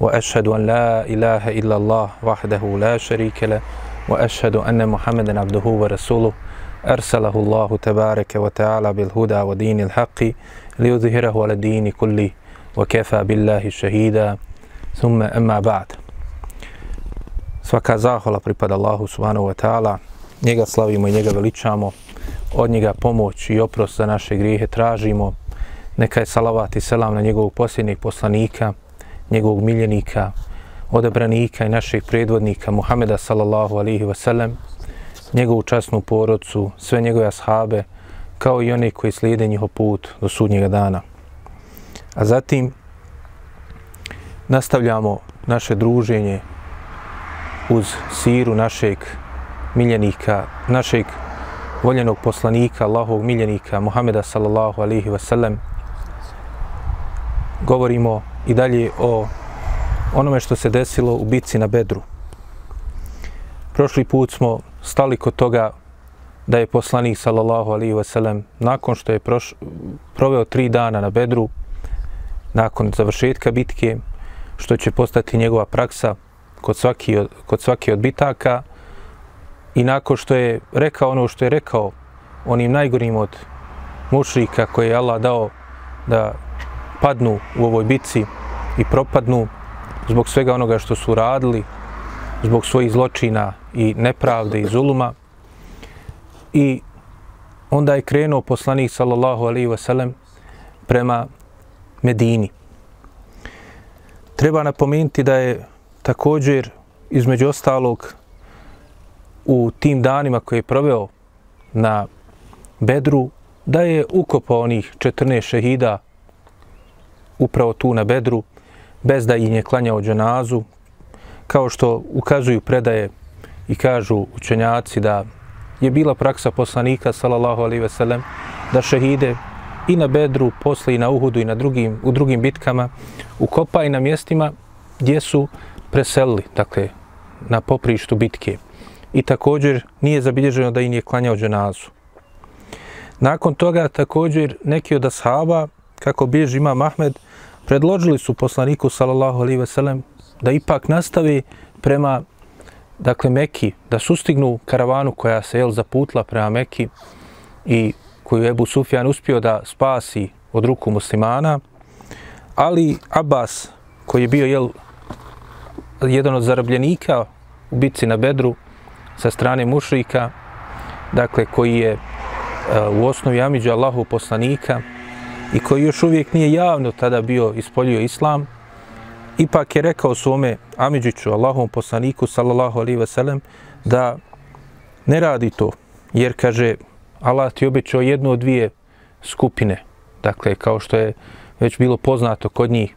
وأشهد أن لا إله إلا الله وحده لا شريك له وأشهد أن محمدا عبده ورسوله أرسله الله تبارك وتعالى بالهدى ودين الحق ليظهره على الدين كله وكفى بالله شهيدا ثم أما بعد Svaka zahvala pripada Allahu subhanahu wa ta'ala. Njega slavimo i njega veličamo. Od njega pomoć i oprost za naše grijehe tražimo. Neka je salavat i selam na njegovog posljednjeg poslanika, njegovog miljenika, odabranika i naših predvodnika Muhameda sallallahu alihi wasallam, njegovu časnu porodcu, sve njegove ashabe, kao i one koji slijede njihov put do sudnjega dana. A zatim nastavljamo naše druženje uz siru našeg miljenika, našeg voljenog poslanika, Allahovog miljenika, Muhameda sallallahu alihi wasallam. Govorimo i dalje o onome što se desilo u bitci na Bedru. Prošli put smo stali kod toga da je poslanik sallallahu alaihi wasallam nakon što je proš, proveo tri dana na Bedru, nakon završetka bitke, što će postati njegova praksa kod svaki, od, kod svaki od bitaka i nakon što je rekao ono što je rekao onim najgorim od mušrika koje je Allah dao da padnu u ovoj bitci i propadnu zbog svega onoga što su radili, zbog svojih zločina i nepravde i zuluma. I onda je krenuo poslanik sallallahu alaihi wasallam prema Medini. Treba napomenuti da je također između ostalog u tim danima koje je proveo na Bedru, da je ukopao onih 14 šehida upravo tu na Bedru, bez da im je klanjao dženazu, kao što ukazuju predaje i kažu učenjaci da je bila praksa poslanika, sallallahu alaihi ve sellem, da šehide i na Bedru, posle i na Uhudu i na drugim, u drugim bitkama, ukopa i na mjestima gdje su preselili, dakle, na poprištu bitke. I također nije zabilježeno da im je klanjao dženazu. Nakon toga također neki od ashaba, kako bilježi ima Mahmed, predložili su poslaniku sallallahu alejhi ve sellem da ipak nastavi prema dakle Mekki, da sustignu karavanu koja se jel zaputla prema Mekki i koju je Ebu Sufjan uspio da spasi od ruku muslimana, ali Abbas, koji je bio jel, jedan od zarobljenika u bitci na Bedru sa strane mušrika, dakle koji je uh, u osnovi Amidža Allahu poslanika, i koji još uvijek nije javno tada bio ispolio islam, ipak je rekao svome Amidžiću, Allahom poslaniku, sallallahu alaihi wasallam, da ne radi to, jer kaže, Allah ti obećao jednu od dvije skupine, dakle, kao što je već bilo poznato kod njih,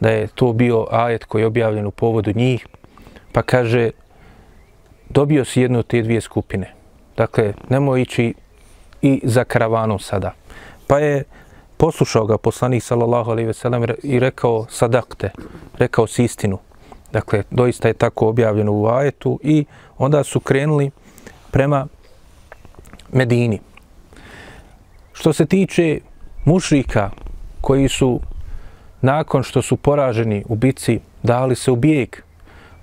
da je to bio ajet koji je objavljen u povodu njih, pa kaže, dobio si jednu od te dvije skupine. Dakle, nemoj ići i za karavanom sada. Pa je poslušao ga poslanik sallallahu alejhi ve sellem i rekao sadakte, rekao si istinu. Dakle, doista je tako objavljeno u ajetu i onda su krenuli prema Medini. Što se tiče mušrika koji su nakon što su poraženi u bici dali se u bijeg,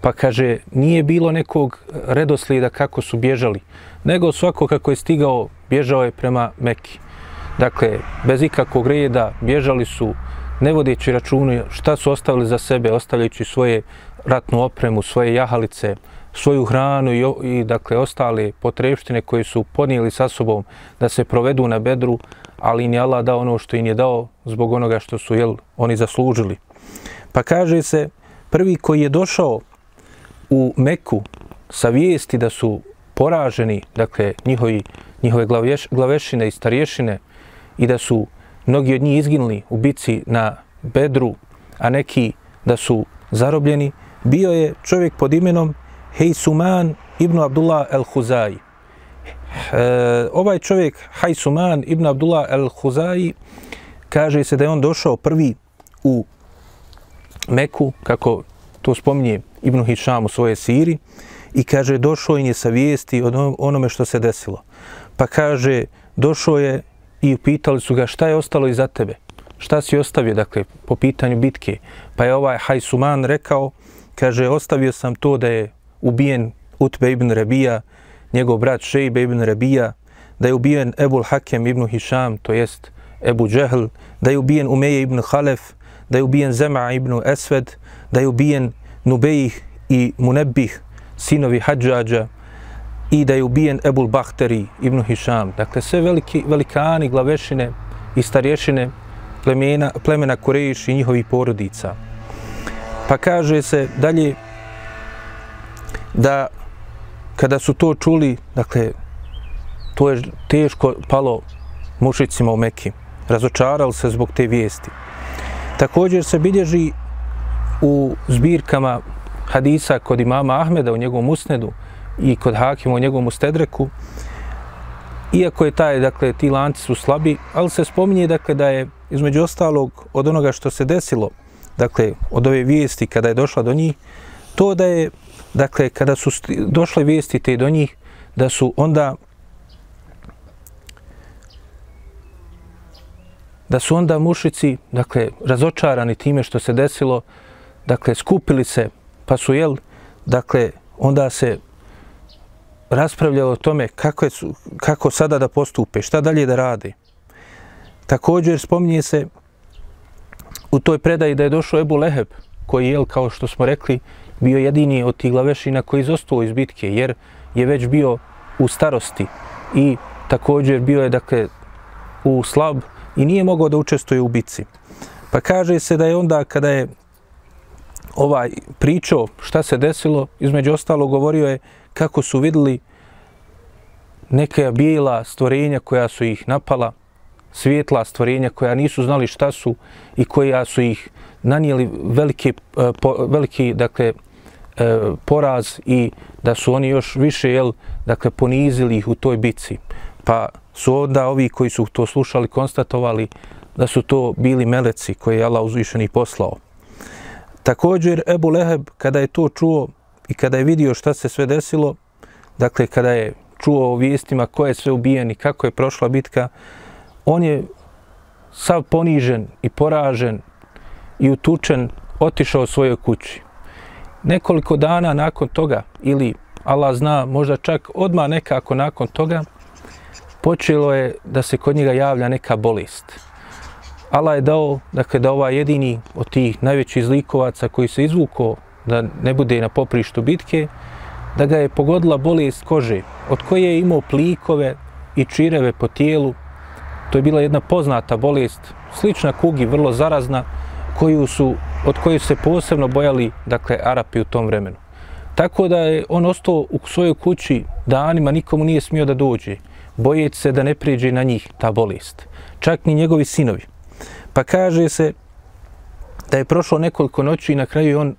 pa kaže nije bilo nekog redoslijeda kako su bježali, nego svako kako je stigao bježao je prema Mekki. Dakle, bez ikakvog reda bježali su, ne vodeći računu šta su ostavili za sebe, ostavljajući svoje ratnu opremu, svoje jahalice, svoju hranu i, i dakle ostale potrebštine koje su podnijeli sa sobom da se provedu na bedru, ali im je Allah dao ono što im je dao zbog onoga što su jel, oni zaslužili. Pa kaže se, prvi koji je došao u Meku sa vijesti da su poraženi, dakle njihovi, njihove glaveš, glavešine i starješine, i da su mnogi od njih izginuli u bici na Bedru, a neki da su zarobljeni, bio je čovjek pod imenom Hejsuman ibn Abdullah el-Huzai. E, ovaj čovjek, Hajsuman ibn Abdullah el-Huzai, kaže se da je on došao prvi u Meku, kako to spominje Ibn Hišam u svoje siri, i kaže, došao je sa vijesti od onome što se desilo. Pa kaže, došao je i upitali su ga šta je ostalo iza tebe. Šta si ostavio, dakle, po pitanju bitke. Pa je ovaj Hajsuman rekao, kaže, ostavio sam to da je ubijen Utbe ibn Rabija, njegov brat Šejbe ibn Rabija, da je ubijen Ebul Hakem ibn Hišam, to jest Ebu Džehl, da je ubijen Umeje ibn Halef, da je ubijen Zema ibn Esved, da je ubijen Nubejih i Munebih, sinovi Hadžađa, i da je ubijen Ebul Bahteri ibn Hišam. Dakle, sve veliki, velikani, glavešine i starješine plemena, plemena Kurejiš i njihovih porodica. Pa kaže se dalje da kada su to čuli, dakle, to je teško palo mušicima u Meki. Razočarali se zbog te vijesti. Također se bilježi u zbirkama hadisa kod imama Ahmeda u njegovom usnedu i kod Hakima u njegovom Stedreku. iako je taj, dakle, ti lanci su slabi, ali se spominje, dakle, da je između ostalog od onoga što se desilo, dakle, od ove vijesti kada je došla do njih, to da je, dakle, kada su došle vijesti te do njih, da su onda da su onda mušici, dakle, razočarani time što se desilo, dakle, skupili se, pa su, jel, dakle, onda se raspravljalo o tome kako, je, kako sada da postupe, šta dalje da rade. Također spominje se u toj predaji da je došao Ebu Leheb, koji je, kao što smo rekli, bio jedini od tih glavešina koji izostao iz bitke, jer je već bio u starosti i također bio je, dakle, u slab i nije mogao da učestvuje u bitci. Pa kaže se da je onda kada je ovaj pričao šta se desilo, između ostalo govorio je kako su vidjeli neke bijela stvorenja koja su ih napala, svijetla stvorenja koja nisu znali šta su i koja su ih nanijeli veliki, e, veliki dakle, e, poraz i da su oni još više jel, dakle, ponizili ih u toj bici. Pa su onda ovi koji su to slušali konstatovali da su to bili meleci koje je Allah uzvišeni poslao. Također Ebu Leheb kada je to čuo i kada je vidio šta se sve desilo, dakle kada je čuo o vijestima ko je sve ubijen i kako je prošla bitka, on je sav ponižen i poražen i utučen otišao u svojoj kući. Nekoliko dana nakon toga, ili Allah zna, možda čak odma nekako nakon toga, počelo je da se kod njega javlja neka bolest. Allah je dao, dakle, da ova jedini od tih najvećih zlikovaca koji se izvukao da ne bude na poprištu bitke, da ga je pogodila bolest kože, od koje je imao plikove i čireve po tijelu. To je bila jedna poznata bolest, slična kugi, vrlo zarazna, koju su, od koje se posebno bojali, dakle, Arapi u tom vremenu. Tako da je on ostao u svojoj kući danima, nikomu nije smio da dođe, bojeći se da ne priđe na njih ta bolest. Čak ni njegovi sinovi. Pa kaže se da je prošlo nekoliko noći i na kraju on,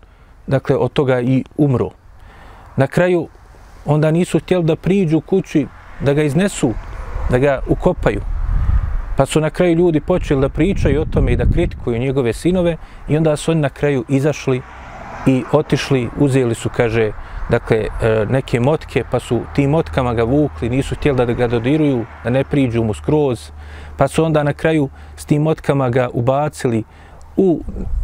dakle, od toga i umro. Na kraju onda nisu htjeli da priđu kući, da ga iznesu, da ga ukopaju. Pa su na kraju ljudi počeli da pričaju o tome i da kritikuju njegove sinove i onda su oni na kraju izašli i otišli, uzeli su, kaže, dakle, e, neke motke, pa su tim motkama ga vukli, nisu htjeli da ga dodiruju, da ne priđu mu skroz, pa su onda na kraju s tim motkama ga ubacili u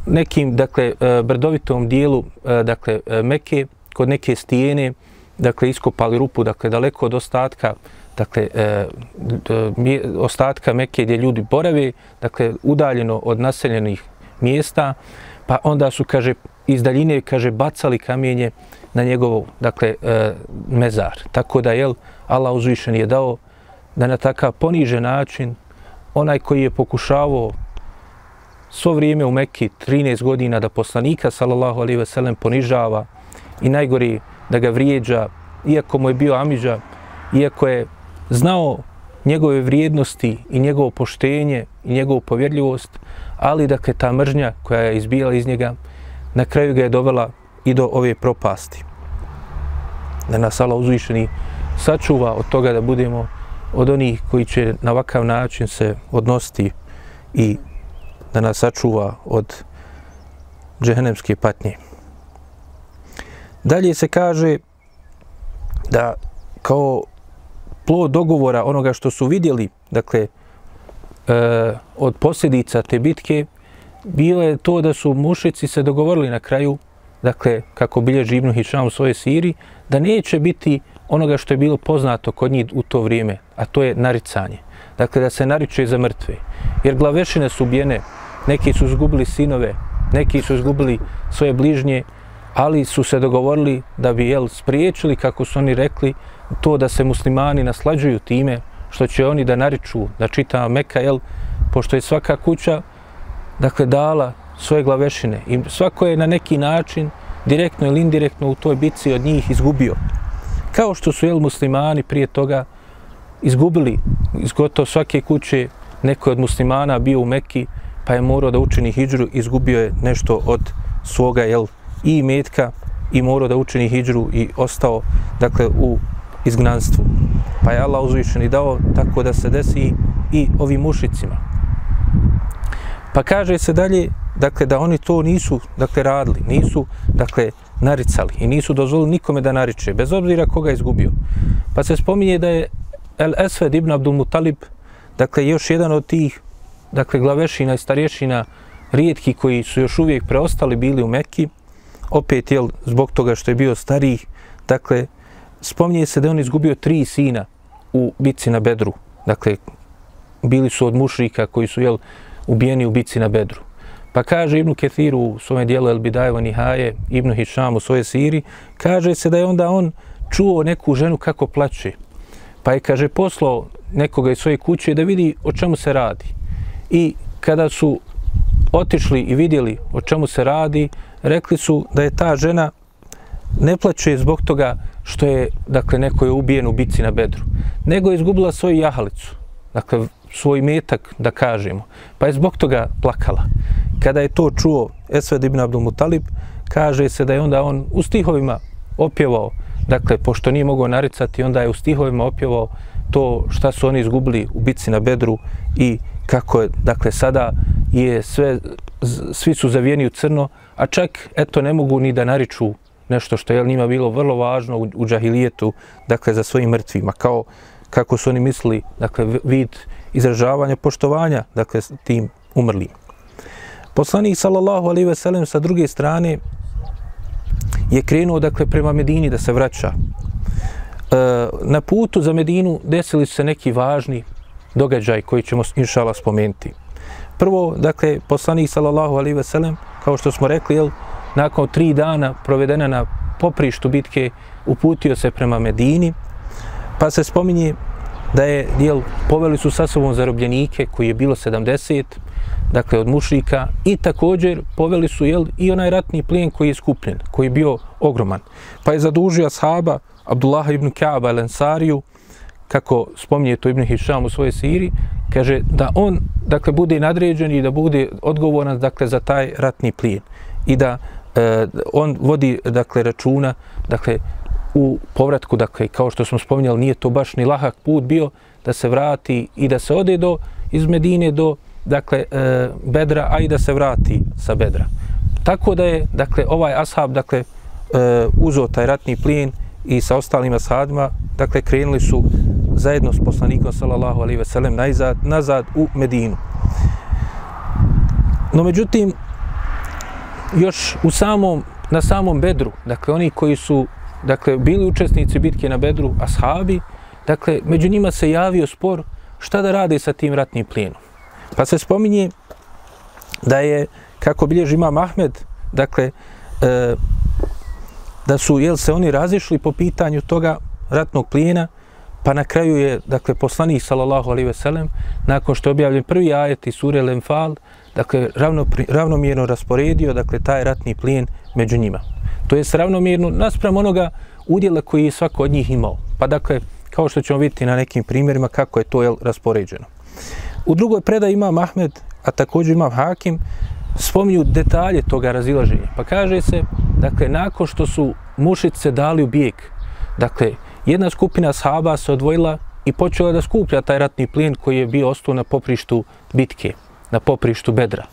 nekim, dakle, e, brdovitom dijelu, e, dakle, e, Meke, kod neke stijene, dakle, iskopali rupu, dakle, daleko od ostatka, dakle, e, ostatka Mekke gdje ljudi borave, dakle, udaljeno od naseljenih mjesta, pa onda su, kaže, iz daljine, kaže, bacali kamenje na njegovu, dakle, e, mezar. Tako da, jel, Allah uzvišen je dao da na takav ponižen način onaj koji je pokušavao svo vrijeme u Mekki 13 godina da poslanika sallallahu alejhi ve sellem ponižava i najgori da ga vrijeđa iako mu je bio Amidža, iako je znao njegove vrijednosti i njegovo poštenje i njegovu povjerljivost ali dakle ta mržnja koja je izbijala iz njega na kraju ga je dovela i do ove propasti. Da nas Allah uzvišeni sačuva od toga da budemo od onih koji će na ovakav način se odnositi i da nas sačuva od džehennemske patnje. Dalje se kaže da kao plod dogovora onoga što su vidjeli, dakle, e, od posljedica te bitke, bilo je to da su mušici se dogovorili na kraju, dakle, kako bilježi Ibnu Hišam u svojoj siri, da neće biti onoga što je bilo poznato kod njih u to vrijeme, a to je naricanje. Dakle, da se nariče za mrtve. Jer glavešine su ubijene, neki su izgubili sinove, neki su izgubili svoje bližnje, ali su se dogovorili da bi jel, spriječili, kako su oni rekli, to da se muslimani naslađuju time, što će oni da nariču, da čita Meka, jel, pošto je svaka kuća, dakle, dala svoje glavešine i svako je na neki način, direktno ili indirektno u toj bitci od njih izgubio. Kao što su, jel, muslimani prije toga izgubili iz gotovo svake kuće, neko od muslimana bio u Mekki, pa je morao da učini hijđru, izgubio je nešto od svoga, jel, i metka i morao da učini hijđru i ostao, dakle, u izgnanstvu. Pa je Allah uzvišen i dao tako da se desi i ovim mušicima. Pa kaže se dalje, dakle, da oni to nisu, dakle, radili, nisu, dakle, naricali i nisu dozvolili nikome da nariče, bez obzira koga je izgubio. Pa se spominje da je El Esved ibn Abdul Mutalib, dakle, još jedan od tih, dakle, glavešina i starješina, rijetki koji su još uvijek preostali bili u Mekki, opet, jel, zbog toga što je bio stariji, dakle, spominje se da on izgubio tri sina u bitci na Bedru. Dakle, bili su od mušrika koji su, jel, ubijeni u bitci na Bedru. Pa kaže Ibnu Kethiru u svome dijelu El Bidajeva Nihaje, Ibnu Hišam u svoje siri, kaže se da je onda on čuo neku ženu kako plače. Pa je, kaže, poslao nekoga iz svoje kuće da vidi o čemu se radi. I kada su otišli i vidjeli o čemu se radi, rekli su da je ta žena ne plaće zbog toga što je, dakle, neko je ubijen u bici na bedru, nego je izgubila svoju jahalicu, dakle, svoj metak, da kažemo, pa je zbog toga plakala. Kada je to čuo Esved ibn Abdul Mutalib, kaže se da je onda on u stihovima opjevao, dakle, pošto nije mogao naricati, onda je u stihovima opjevao to šta su oni izgubili u bici na bedru i kako je, dakle, sada je sve, svi su zavijeni u crno, a čak, eto, ne mogu ni da nariču nešto što je njima bilo vrlo važno u, u džahilijetu, dakle, za svojim mrtvima, kao kako su oni mislili, dakle, vid izražavanja poštovanja, dakle, tim umrlim. Poslanik, sallallahu alaihi ve sellem, sa druge strane, je krenuo, dakle, prema Medini da se vraća. E, na putu za Medinu desili su se neki važni događaj koji ćemo, inšala, spomenuti. Prvo, dakle, poslanik, sallallahu alaihi ve sellem, kao što smo rekli, jel, nakon tri dana provedena na poprištu bitke, uputio se prema Medini, pa se spominje da je, jel, poveli su sa sobom zarobljenike koji je bilo 70, dakle od mušrika, i također poveli su jel, i onaj ratni plijen koji je skupljen, koji je bio ogroman. Pa je zadužio ashaba Abdullah ibn Kaaba al-Ansariju, kako spominje to Ibn Hišam u svojoj siri, kaže da on dakle bude nadređen i da bude odgovoran dakle za taj ratni plijen. I da e, on vodi dakle računa dakle u povratku dakle kao što smo spominjali nije to baš ni lahak put bio da se vrati i da se ode do iz Medine do dakle e, Bedra a i da se vrati sa Bedra. Tako da je dakle ovaj ashab dakle e, uzeo taj ratni plijen i sa ostalim ashabima dakle krenuli su zajedno s poslanikom sallallahu alejhi ve sellem nazad nazad u Medinu no međutim još u samom, na samom bedru, dakle oni koji su dakle, bili učesnici bitke na bedru, ashabi, dakle, među njima se javio spor šta da rade sa tim ratnim plijenom. Pa se spominje da je, kako bilježi imam Ahmed, dakle, e, da su, jel se oni razišli po pitanju toga ratnog plijena, pa na kraju je, dakle, poslanik, sallallahu alejhi ve sellem, nakon što je objavljen prvi ajet iz sure Lenfal, dakle, ravno, ravnomjerno rasporedio, dakle, taj ratni plijen među njima. To je ravnomjerno naspram onoga udjela koji je svako od njih imao. Pa dakle, kao što ćemo vidjeti na nekim primjerima kako je to jel, raspoređeno. U drugoj predaji ima Mahmed, a također ima Hakim, spominju detalje toga razilaženja. Pa kaže se, dakle, nakon što su mušice dali u bijeg Dakle, jedna skupina sahaba se odvojila i počela da skuplja taj ratni plijen koji je bio ostao na poprištu bitke, na poprištu bedra.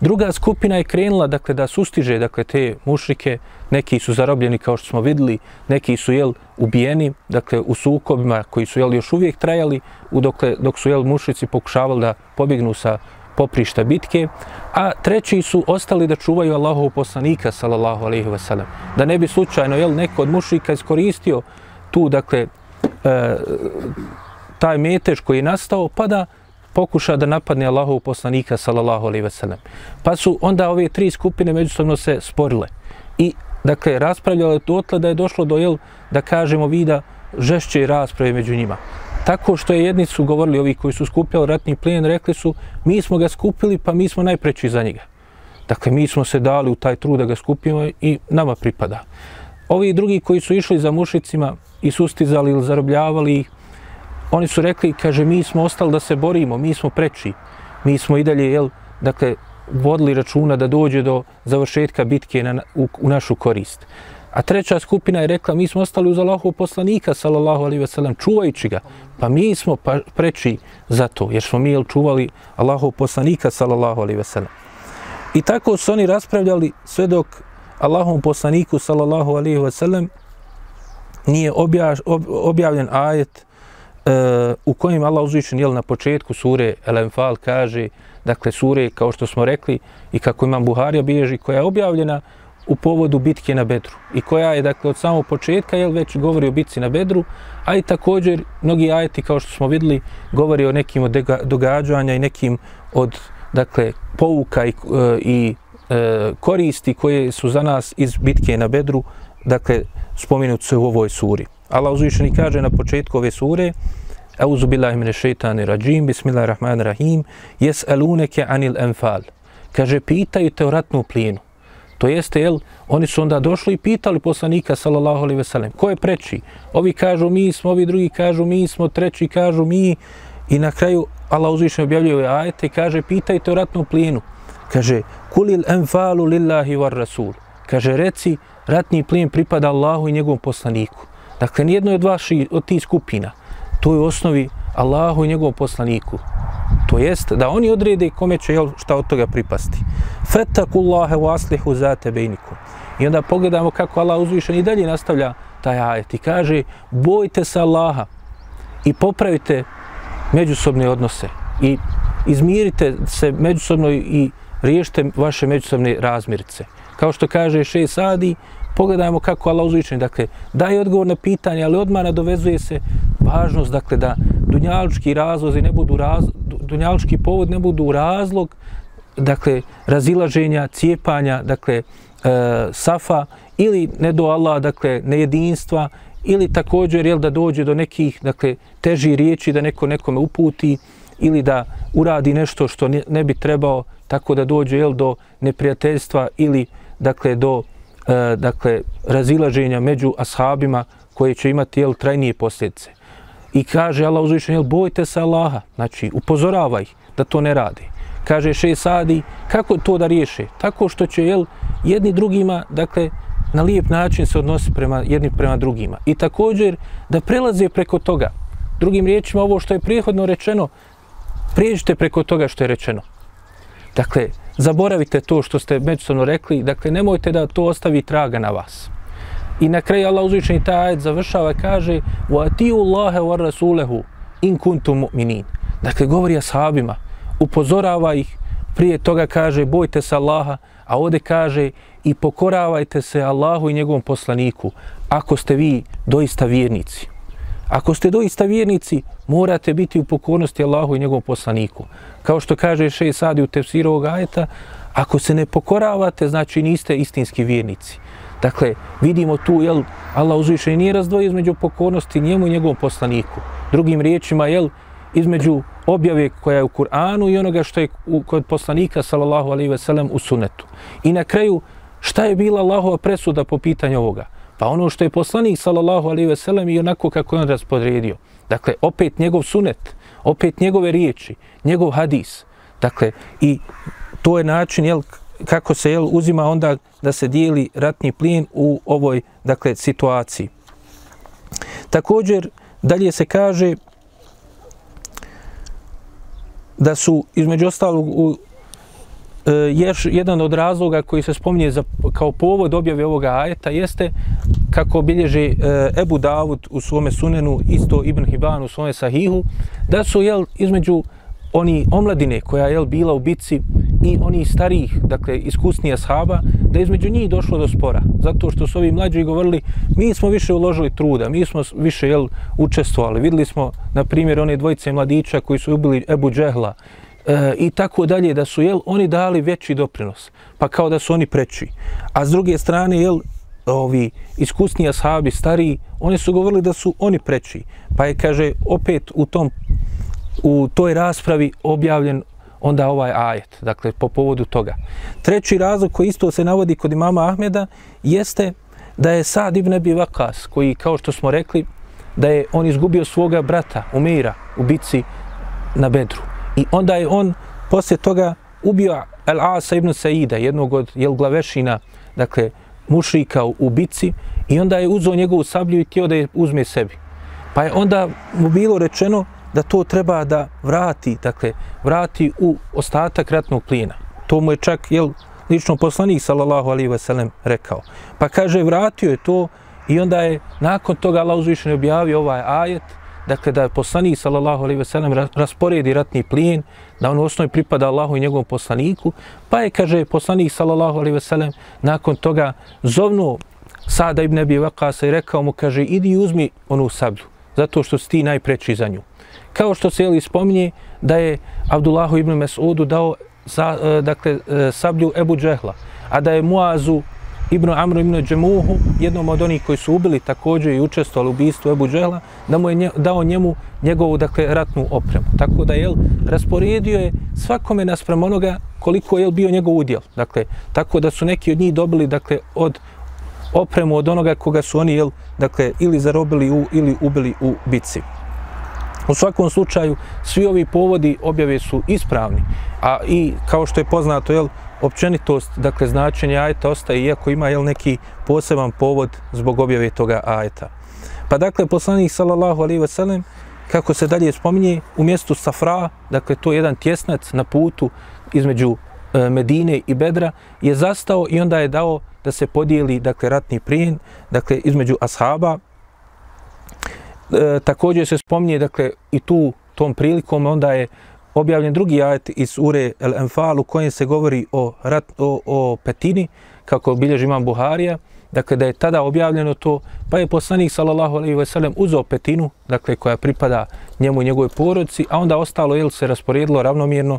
Druga skupina je krenula dakle, da sustiže dakle, te mušrike, neki su zarobljeni kao što smo vidjeli, neki su jel, ubijeni dakle, u sukobima koji su jel, još uvijek trajali u dokle, dok su jel, mušrici pokušavali da pobjegnu sa poprišta bitke, a treći su ostali da čuvaju Allahov poslanika, sallallahu alaihi wasallam. Da ne bi slučajno jel, neko od mušrika iskoristio tu, dakle, e, taj metež koji je nastao, pa da pokuša da napadne Allahov poslanika, sallallahu alaihi wasallam. Pa su onda ove tri skupine međusobno se sporile. I, dakle, raspravljale dotle da je došlo do, jel, da kažemo, vida žešće rasprave među njima. Tako što je jedni su govorili, ovi koji su skupljali ratni plijen, rekli su, mi smo ga skupili, pa mi smo najpreći za njega. Dakle, mi smo se dali u taj trud da ga skupimo i nama pripada. Ovi drugi koji su išli za mušicima i sustizali ili zarobljavali ih, oni su rekli, kaže, mi smo ostali da se borimo, mi smo preči. Mi smo i dalje, jel, dakle, vodili računa da dođe do završetka bitke na, u, u našu korist. A treća skupina je rekla, mi smo ostali uz Allahov poslanika, sallallahu alaihi ve sellem, čuvajući ga. Pa mi smo pa preči za to, jer smo mi jel, čuvali Allahov poslanika, sallallahu alaihi ve sellem. I tako su oni raspravljali sve dok Allahom poslaniku, sallallahu alaihi ve sellem, nije objaž, ob, objavljen ajet uh, u kojem Allah uzvišen jel, na početku sure El Enfal kaže, dakle sure kao što smo rekli i kako imam Buharija bježi, koja je objavljena u povodu bitke na Bedru i koja je dakle od samog početka jel već govori o bitci na Bedru, a i također mnogi ajeti kao što smo vidjeli govori o nekim od događanja i nekim od dakle pouka i, e, i e, koristi koje su za nas iz bitke na Bedru, dakle spominut se u ovoj suri. Allah uzvišeni kaže na početku ove sure Auzu billahi mine šeitani rajim, bismillahirrahmanirrahim, jes aluneke anil enfal. Kaže, pitaju te o ratnu plinu. To jeste, jel, oni su onda došli i pitali poslanika, sallallahu alaihi veselem, ko je preči? Ovi kažu mi smo, ovi drugi kažu mi smo, treći kažu mi. I na kraju Allah uzvišnje objavljuje ajete i kaže, pitajte o ratnom plijenu. Kaže, kulil enfalu lillahi var rasul. Kaže, reci, ratni plijen pripada Allahu i njegovom poslaniku. Dakle, nijedno od vaših, od tih skupina, to je u osnovi Allahu i njegovom poslaniku. To jest da oni odrede kome će jel, šta od toga pripasti. Fetakullahe waslihu aslihu zate bejniku. I onda pogledamo kako Allah uzvišen i dalje nastavlja taj ajet i kaže bojte se Allaha i popravite međusobne odnose i izmirite se međusobno i riješite vaše međusobne razmirice. Kao što kaže Šej Sadi, pogledajmo kako Allah uzvičen, dakle, daje odgovor na pitanje, ali odmah nadovezuje se važnost, dakle, da dunjalučki razlozi ne budu raz, dunjalučki povod ne budu razlog, dakle, razilaženja, cijepanja, dakle, e, safa, ili ne do Allah, dakle, nejedinstva, ili također, jel, da dođe do nekih, dakle, teži riječi da neko nekome uputi, ili da uradi nešto što ne, ne bi trebao, tako da dođe, jel, do neprijateljstva, ili, dakle, do, e, dakle, razilaženja među ashabima koje će imati, jel, trajnije posljedice. I kaže Allah uzvišen, jel, bojte se Allaha, znači upozoravaj da to ne radi. Kaže še Sadi, kako to da riješe? Tako što će, jel, jedni drugima, dakle, na lijep način se odnosi prema jednim prema drugima. I također da prelaze preko toga. Drugim riječima, ovo što je prijehodno rečeno, prijeđite preko toga što je rečeno. Dakle, zaboravite to što ste međusobno rekli, dakle, nemojte da to ostavi traga na vas. I na kraju Allah uzvičeni taj ajet završava i kaže وَاتِيُوا اللَّهَ وَرَسُولَهُ إِن كُنْتُمْ مُؤْمِنِينَ Dakle, govori ashabima, upozorava ih, prije toga kaže bojte se Allaha, a ovdje kaže i pokoravajte se Allahu i njegovom poslaniku ako ste vi doista vjernici. Ako ste doista vjernici, morate biti u pokornosti Allahu i njegovom poslaniku. Kao što kaže Šej Sadi u tefsiru ovog ajeta, ako se ne pokoravate, znači niste istinski vjernici. Dakle, vidimo tu, jel, Allah uzviše nije razdvojio između pokornosti njemu i njegovom poslaniku. Drugim riječima, jel, između objave koja je u Kur'anu i onoga što je u, kod poslanika, sallallahu alaihi ve sellem, u sunetu. I na kraju, šta je bila Allahova presuda po pitanju ovoga? Pa ono što je poslanik, sallallahu alaihi ve sellem, i onako kako je on raspodredio. Dakle, opet njegov sunet, opet njegove riječi, njegov hadis. Dakle, i to je način, jel, kako se jel, uzima onda da se dijeli ratni plin u ovoj dakle situaciji. Također, dalje se kaže da su između ostalog u e, jedan od razloga koji se spominje za, kao povod objave ovoga ajeta jeste kako bilježi e, Ebu Davud u svome sunenu, isto Ibn Hibban u svome sahihu, da su jel, između oni omladine koja je bila u bitci i oni starijih, dakle iskusnija ashaba, da između njih došlo do spora. Zato što su ovi mlađi govorili, mi smo više uložili truda, mi smo više jel, učestvovali. Videli smo, na primjer, one dvojice mladića koji su ubili Ebu Džehla e, i tako dalje, da su jel, oni dali veći doprinos, pa kao da su oni preći. A s druge strane, jel, ovi iskusni ashabi, stariji, oni su govorili da su oni preći. Pa je, kaže, opet u tom u toj raspravi objavljen onda ovaj ajet, dakle, po povodu toga. Treći razlog koji isto se navodi kod imama Ahmeda jeste da je Sad ibn Abi Vakas, koji, kao što smo rekli, da je on izgubio svoga brata Umeira u bici na Bedru. I onda je on poslije toga ubio Al-Asa ibn Saida, jednog od jel glavešina, dakle, mušrika u, u i onda je uzeo njegovu sablju i htio da je uzme sebi. Pa je onda mu bilo rečeno da to treba da vrati, dakle, vrati u ostatak ratnog plina. To mu je čak, jel, lično poslanik, sallallahu alaihi ve sellem, rekao. Pa kaže, vratio je to i onda je nakon toga Allah uzvišen objavio ovaj ajet, dakle, da je poslanik, sallallahu alaihi ve sellem, rasporedi ratni plin, da on u osnovi pripada Allahu i njegovom poslaniku, pa je, kaže, poslanik, sallallahu alaihi ve sellem, nakon toga zovnuo Sada ibn Abi Vakasa i rekao mu, kaže, idi i uzmi onu sablju, zato što si ti najpreći za nju. Kao što se jeli spominje da je Abdullahu ibn Mes'udu dao za, e, dakle, e, sablju Ebu Džehla, a da je Muazu ibn Amru ibn Džemuhu, jednom od onih koji su ubili također i učestvovali u ubistvu Ebu Džehla, da mu je nje, dao njemu njegovu dakle, ratnu opremu. Tako da je rasporedio je svakome naspram onoga koliko je bio njegov udjel. Dakle, tako da su neki od njih dobili dakle, od opremu od onoga koga su oni jel, dakle, ili zarobili u, ili ubili u bitci. U svakom slučaju, svi ovi povodi objave su ispravni, a i kao što je poznato, jel, općenitost, dakle, značenje ajeta ostaje, iako ima jel, neki poseban povod zbog objave toga ajeta. Pa dakle, poslanik sallallahu alaihi ve sellem, kako se dalje spominje, u mjestu Safra, dakle, to je jedan tjesnac na putu između e, Medine i Bedra, je zastao i onda je dao da se podijeli, dakle, ratni prijen, dakle, između ashaba, e, također se spominje, dakle, i tu tom prilikom onda je objavljen drugi ajet iz Ure El Enfal u kojem se govori o, rat, o, o petini, kako bilježi imam Buharija, dakle da je tada objavljeno to, pa je poslanik sallallahu alejhi ve sellem uzeo petinu, dakle koja pripada njemu i njegovoj porodici, a onda ostalo jel se rasporedilo ravnomjerno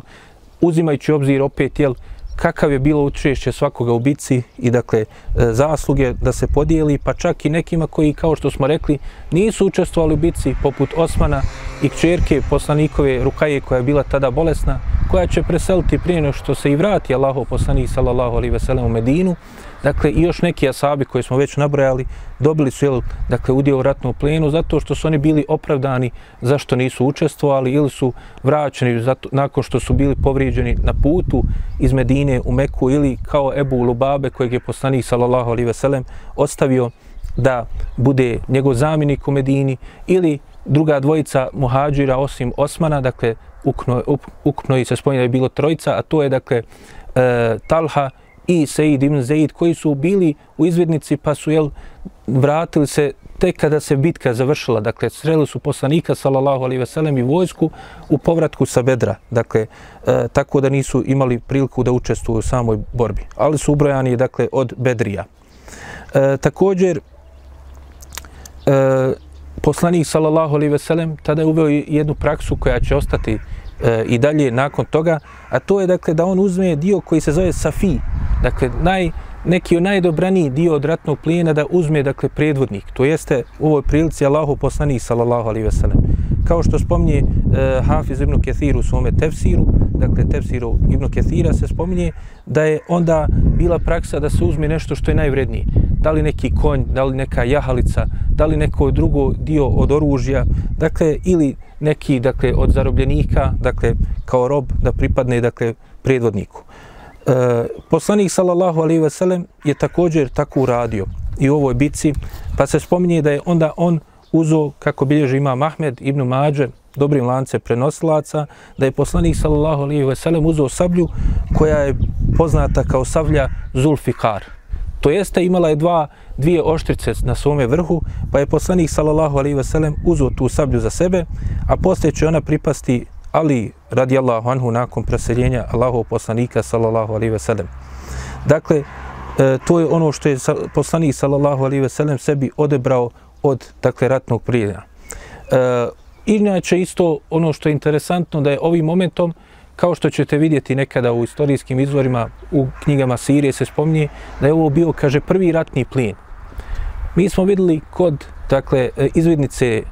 uzimajući obzir opet jel kakav je bilo učešće svakoga u bici i dakle e, zasluge da se podijeli, pa čak i nekima koji, kao što smo rekli, nisu učestvovali u bici, poput Osmana i kćerke poslanikove Rukaje, koja je bila tada bolesna, koja će preseliti prije što se i vrati Allahov poslanik sallallahu alaihi ve sellem u Medinu, Dakle, i još neki asabi koji smo već nabrojali, dobili su jel, dakle, udio u ratnom plenu zato što su oni bili opravdani zašto nisu učestvovali ili su vraćeni zato, nakon što su bili povrijeđeni na putu iz Medine u Meku ili kao Ebu Lubabe kojeg je poslanik sallallahu alaihi veselem ostavio da bude njegov zamjenik u Medini ili druga dvojica muhađira osim Osmana, dakle, ukupno, ukupno i se spominje da je bilo trojica, a to je, dakle, e, Talha i Sejid ibn Zaid koji su bili u izvidnici pa su jel, vratili se tek kada se bitka završila. Dakle, sreli su poslanika sallallahu alaihi veselem i vojsku u povratku sa Bedra. Dakle, e, tako da nisu imali priliku da učestvuju u samoj borbi. Ali su ubrojani dakle, od Bedrija. E, također, e, poslanik sallallahu alaihi veselem tada je uveo jednu praksu koja će ostati e, i dalje nakon toga, a to je dakle da on uzme dio koji se zove Safi, dakle naj, neki od najdobraniji dio od ratnog plijena da uzme dakle predvodnik, to jeste u ovoj prilici Allahu poslanik sallallahu alaihi ve sellem. Kao što spominje e, Hafiz ibn Kethir u svome tefsiru, dakle tefsiru ibn Kethira se spominje da je onda bila praksa da se uzme nešto što je najvrednije. Da li neki konj, da li neka jahalica, da li neko drugo dio od oružja, dakle ili neki dakle od zarobljenika, dakle kao rob da pripadne dakle predvodniku. E, poslanik sallallahu alejhi ve sellem je također tako uradio i u ovoj bici, pa se spominje da je onda on uzo, kako bilježi ima Mahmed ibn Mađe, dobrim lance prenosilaca, da je poslanik sallallahu alejhi ve sellem uzeo sablju koja je poznata kao sablja Zulfikar. To jeste imala je dva, dvije oštrice na svome vrhu, pa je poslanik sallallahu alaihi ve sellem uzeo tu sablju za sebe, a poslije će ona pripasti Ali radijallahu anhu nakon preseljenja Allahov poslanika sallallahu alaihi ve sellem. Dakle, e, to je ono što je poslanik sallallahu alaihi ve sellem sebi odebrao od dakle ratnog prijena. E, inače isto ono što je interesantno da je ovim momentom kao što ćete vidjeti nekada u istorijskim izvorima u knjigama Sirije se spominje da je ovo bio kaže prvi ratni plijen. Mi smo vidjeli kod dakle e, izvidnice e,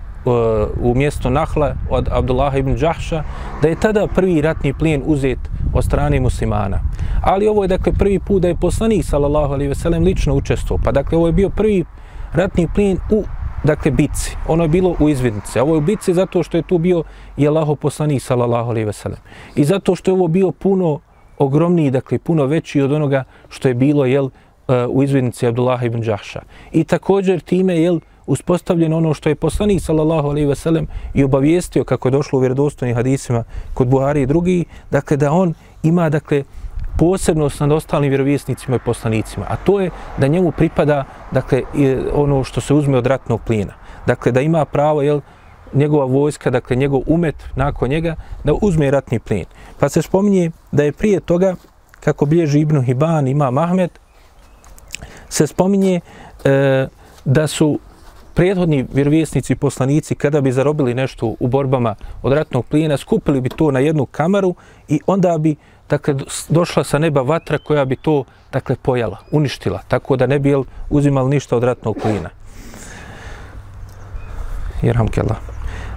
u mjesto Nahla od Abdullaha ibn Đahša, da je tada prvi ratni plijen uzet od strane muslimana. Ali ovo je dakle prvi put da je poslanik sallallahu alejhi ve sellem lično učestvovao. Pa dakle ovo je bio prvi ratni plijen u dakle bitci. Ono je bilo u izvidnici. Ovo je u bitci zato što je tu bio i Allaho poslanik sallallahu alejhi ve sellem. I zato što je ovo bio puno ogromniji, dakle puno veći od onoga što je bilo jel eh, u izvidnici Abdullah ibn Đahša. I također time jel uspostavljeno ono što je poslanik sallallahu alejhi ve sellem i obavijestio kako je došlo u vjerodostojnim hadisima kod Buhari i drugi, dakle da on ima dakle posebnost nad ostalim vjerovjesnicima i poslanicima, a to je da njemu pripada dakle ono što se uzme od ratnog plina. Dakle da ima pravo jel njegova vojska, dakle njegov umet nakon njega da uzme ratni plin. Pa se spominje da je prije toga kako bilježi Ibnu Hiban ima Mahmed se spominje e, da su prethodni vjerovjesnici i poslanici kada bi zarobili nešto u borbama od ratnog plijena, skupili bi to na jednu kamaru i onda bi dakle, došla sa neba vatra koja bi to dakle, pojela, uništila, tako da ne bi uzimali ništa od ratnog plina. Jerhamkela.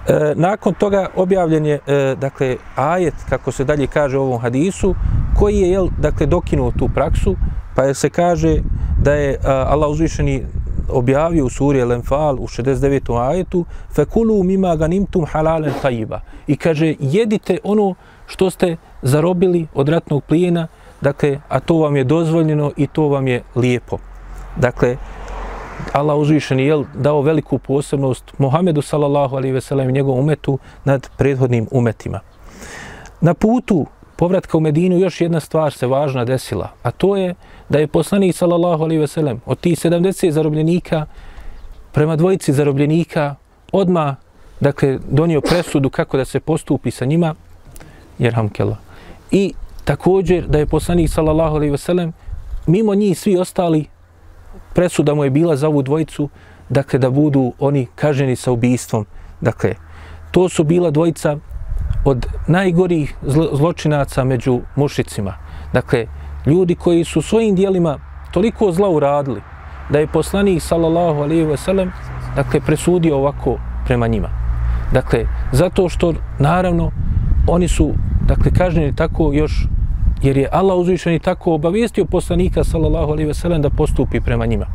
E, nakon toga objavljen je e, dakle, ajet, kako se dalje kaže u ovom hadisu, koji je jel, dakle, dokinuo tu praksu, pa je se kaže da je a, Allah uzvišeni objavio u suri Al-Anfal u 69. ajetu fekulu mima ganimtum halalen tajiba i kaže jedite ono što ste zarobili od ratnog plijena dakle a to vam je dozvoljeno i to vam je lijepo. Dakle Allah uzvišen je dao veliku posebnost Muhammedu sallallahu alaihi ve sellem i njegovom umetu nad prethodnim umetima. Na putu povratka u Medinu još jedna stvar se važna desila, a to je da je poslanik sallallahu alejhi ve sellem od tih 70 zarobljenika prema dvojici zarobljenika odma dakle donio presudu kako da se postupi sa njima. Jerhamkela. i također da je poslanik sallallahu alejhi ve sellem mimo njih svi ostali presuda mu je bila za ovu dvojicu dakle da budu oni kaženi sa ubistvom dakle to su bila dvojica od najgorih zločinaca među mušicima. Dakle, ljudi koji su svojim dijelima toliko zla uradili da je poslanik sallallahu alejhi ve sellem dakle presudio ovako prema njima. Dakle, zato što naravno oni su dakle kažnjeni tako još jer je Allah uzvišeni tako obavijestio poslanika sallallahu alaihi veselem, da postupi prema njima.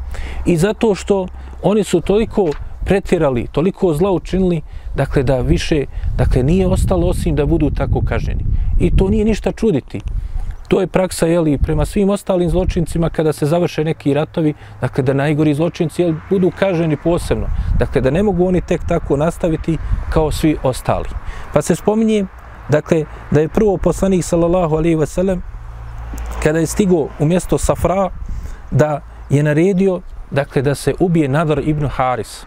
I zato što oni su toliko pretjerali, toliko zla učinili, dakle da više, dakle nije ostalo osim da budu tako kažnjeni. I to nije ništa čuditi. To je praksa, jeli, prema svim ostalim zločincima kada se završe neki ratovi, dakle da najgori zločinci jeli, budu kaženi posebno. Dakle, da ne mogu oni tek tako nastaviti kao svi ostali. Pa se spominje, dakle, da je prvo poslanik, sallallahu alaihi ve sellem, kada je stigo u mjesto Safra, da je naredio, dakle, da se ubije Nadar ibn Haris,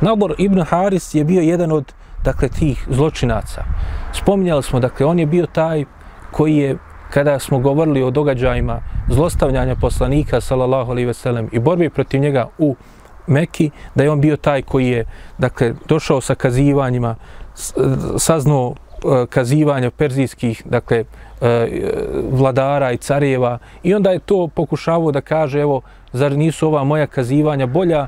Nadar ibn Haris je bio jedan od dakle tih zločinaca. Spominjali smo, dakle, on je bio taj koji je, kada smo govorili o događajima zlostavljanja poslanika, sallallahu alaihi veselem, i borbi protiv njega u Meki, da je on bio taj koji je, dakle, došao sa kazivanjima, saznao Eh, kazivanja perzijskih, dakle, eh, vladara i carjeva i onda je to pokušavao da kaže, evo, zar nisu ova moja kazivanja bolja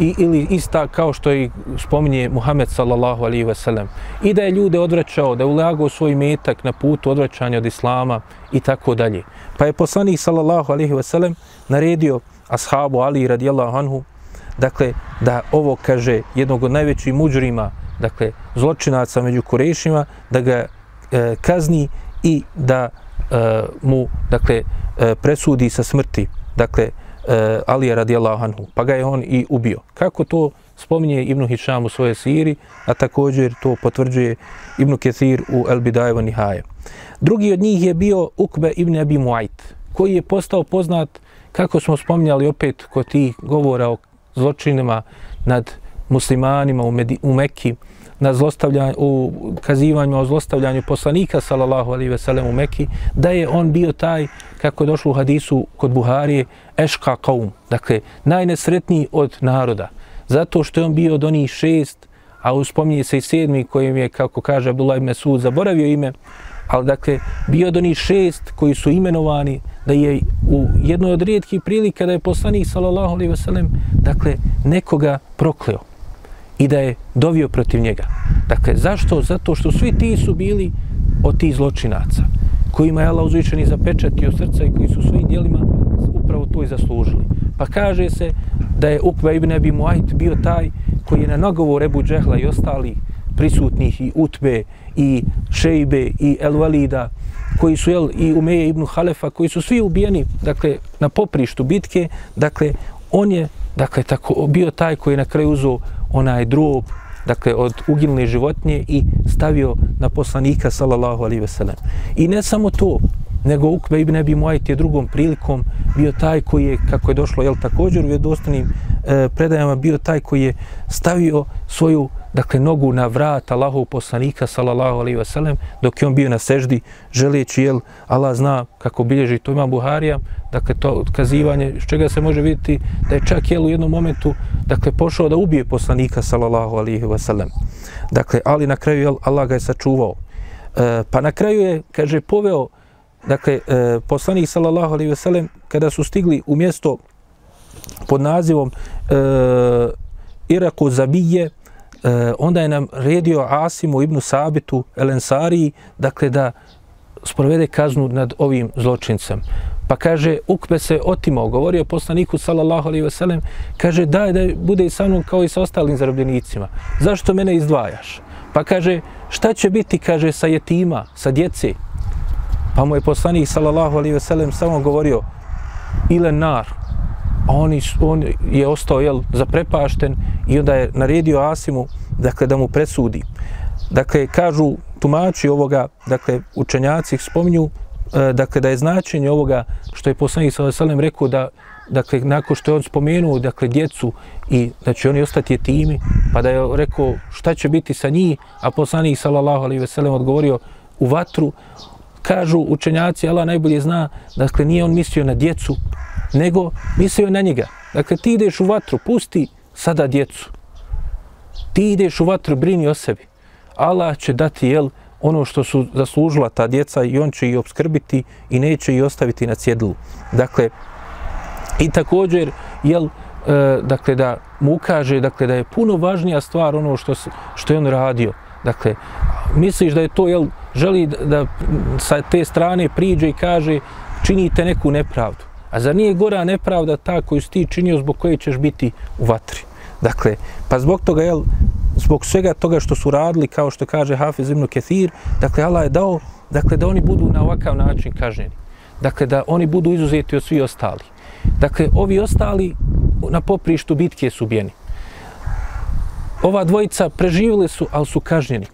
i, ili ista kao što i spominje Muhammed sallallahu alaihi ve sellem. I da je ljude odvraćao, da je ulagao svoj metak na putu odvraćanja od Islama i tako dalje. Pa je poslanik sallallahu alaihi ve sellem naredio ashabu Ali radijallahu anhu, dakle, da ovo kaže jednog od najvećih muđurima, dakle, zločinaca među Kurešima, da ga e, kazni i da e, mu, dakle, e, presudi sa smrti. Dakle, e, Alija radijallahu anhu, pa ga je on i ubio. Kako to spominje Ibn Hišam u svoje siri, a također to potvrđuje Ibn Kethir u El Bidajevo Nihaje. Drugi od njih je bio Ukbe Ibn Abi Muajt, koji je postao poznat, kako smo spominjali opet kod tih govora o zločinima nad muslimanima u, Medi, u Mekki, na zlostavljanju, u kazivanju o zlostavljanju poslanika, sallallahu alaihi ve sellem, u Mekki, da je on bio taj, kako je došlo u hadisu kod Buharije, eška kaum, dakle, najnesretniji od naroda. Zato što je on bio od onih šest, a uspominje se i sedmi kojim je, kako kaže Abdullah ibn Mesud, zaboravio ime, ali dakle, bio od onih šest koji su imenovani da je u jednoj od rijetkih prilika da je poslanik, sallallahu alejhi ve sellem, dakle, nekoga prokleo i da je dovio protiv njega. Dakle, zašto? Zato što svi ti su bili od tih zločinaca kojima je Allah uzvišeni zapečatio srca i koji su svojim dijelima upravo to i zaslužili. Pa kaže se da je Ukva ibn Abi Muayt bio taj koji je na nagovor Ebu Džehla i ostali prisutnih i Utbe i Šejbe i El Valida koji su jel, i Umeje ibn Halefa koji su svi ubijeni dakle, na poprištu bitke dakle on je dakle, tako, bio taj koji je na kraju uzao onaj drob dakle, od uginule životinje i stavio na poslanika, sallallahu alaihi ve sellem. I ne samo to, nego Ukbe ibn Abi Muajt je drugom prilikom bio taj koji je, kako je došlo, jel, također u vjedostanim e, predajama, bio taj koji je stavio svoju, dakle, nogu na vrat Allahov poslanika, sallallahu alaihi wasallam, dok je on bio na seždi, želeći, jel, Allah zna kako bilježi, to ima Buharija, dakle, to odkazivanje, s čega se može vidjeti da je čak, jel, u jednom momentu, dakle, pošao da ubije poslanika, sallallahu alaihi wasallam. Dakle, ali na kraju, jel, Allah ga je sačuvao. E, pa na kraju je, kaže, poveo, dakle, e, poslanik, sallallahu alaihi wasallam, kada su stigli u mjesto pod nazivom e, Iraku Zabije, e, onda je nam redio Asimu ibn Sabitu El Ensari, dakle da sprovede kaznu nad ovim zločincem. Pa kaže, Ukbe se otimao, govorio poslaniku sallallahu alaihi sellem, kaže, daj da bude i sa mnom kao i sa ostalim zarobljenicima. Zašto mene izdvajaš? Pa kaže, šta će biti, kaže, sa jetima, sa djece? Pa mu je poslanik sallallahu alaihi sellem samo govorio, ile nar, a on, on je ostao jel, zaprepašten i onda je naredio Asimu dakle, da mu presudi. Dakle, kažu tumači ovoga, dakle, učenjaci spominju e, dakle, da je značenje ovoga što je poslanik sa Veselem rekao da dakle, nakon što je on spomenuo dakle, djecu i da će oni ostati jetimi, pa da je rekao šta će biti sa njih, a poslanik sallallahu alaihi ve sellem odgovorio u vatru, kažu učenjaci, Allah najbolje zna, dakle, nije on mislio na djecu, nego mislio na njega. Dakle, ti ideš u vatru, pusti sada djecu. Ti ideš u vatru, brini o sebi. Allah će dati, jel, ono što su zaslužila ta djeca i on će ih obskrbiti i neće ih ostaviti na cjedlu. Dakle, i također, jel, e, dakle, da mu ukaže, dakle, da je puno važnija stvar ono što, što je on radio. Dakle, misliš da je to, jel, želi da, da sa te strane priđe i kaže činite neku nepravdu. A zar nije gora nepravda ta koju si ti činio zbog koje ćeš biti u vatri? Dakle, pa zbog toga, jel, zbog svega toga što su radili, kao što kaže Hafiz ibn Kethir, dakle, Allah je dao, dakle, da oni budu na ovakav način kažnjeni. Dakle, da oni budu izuzeti od svi ostali. Dakle, ovi ostali na poprištu bitke su ubijeni. Ova dvojica preživjeli su, ali su kažnjeni.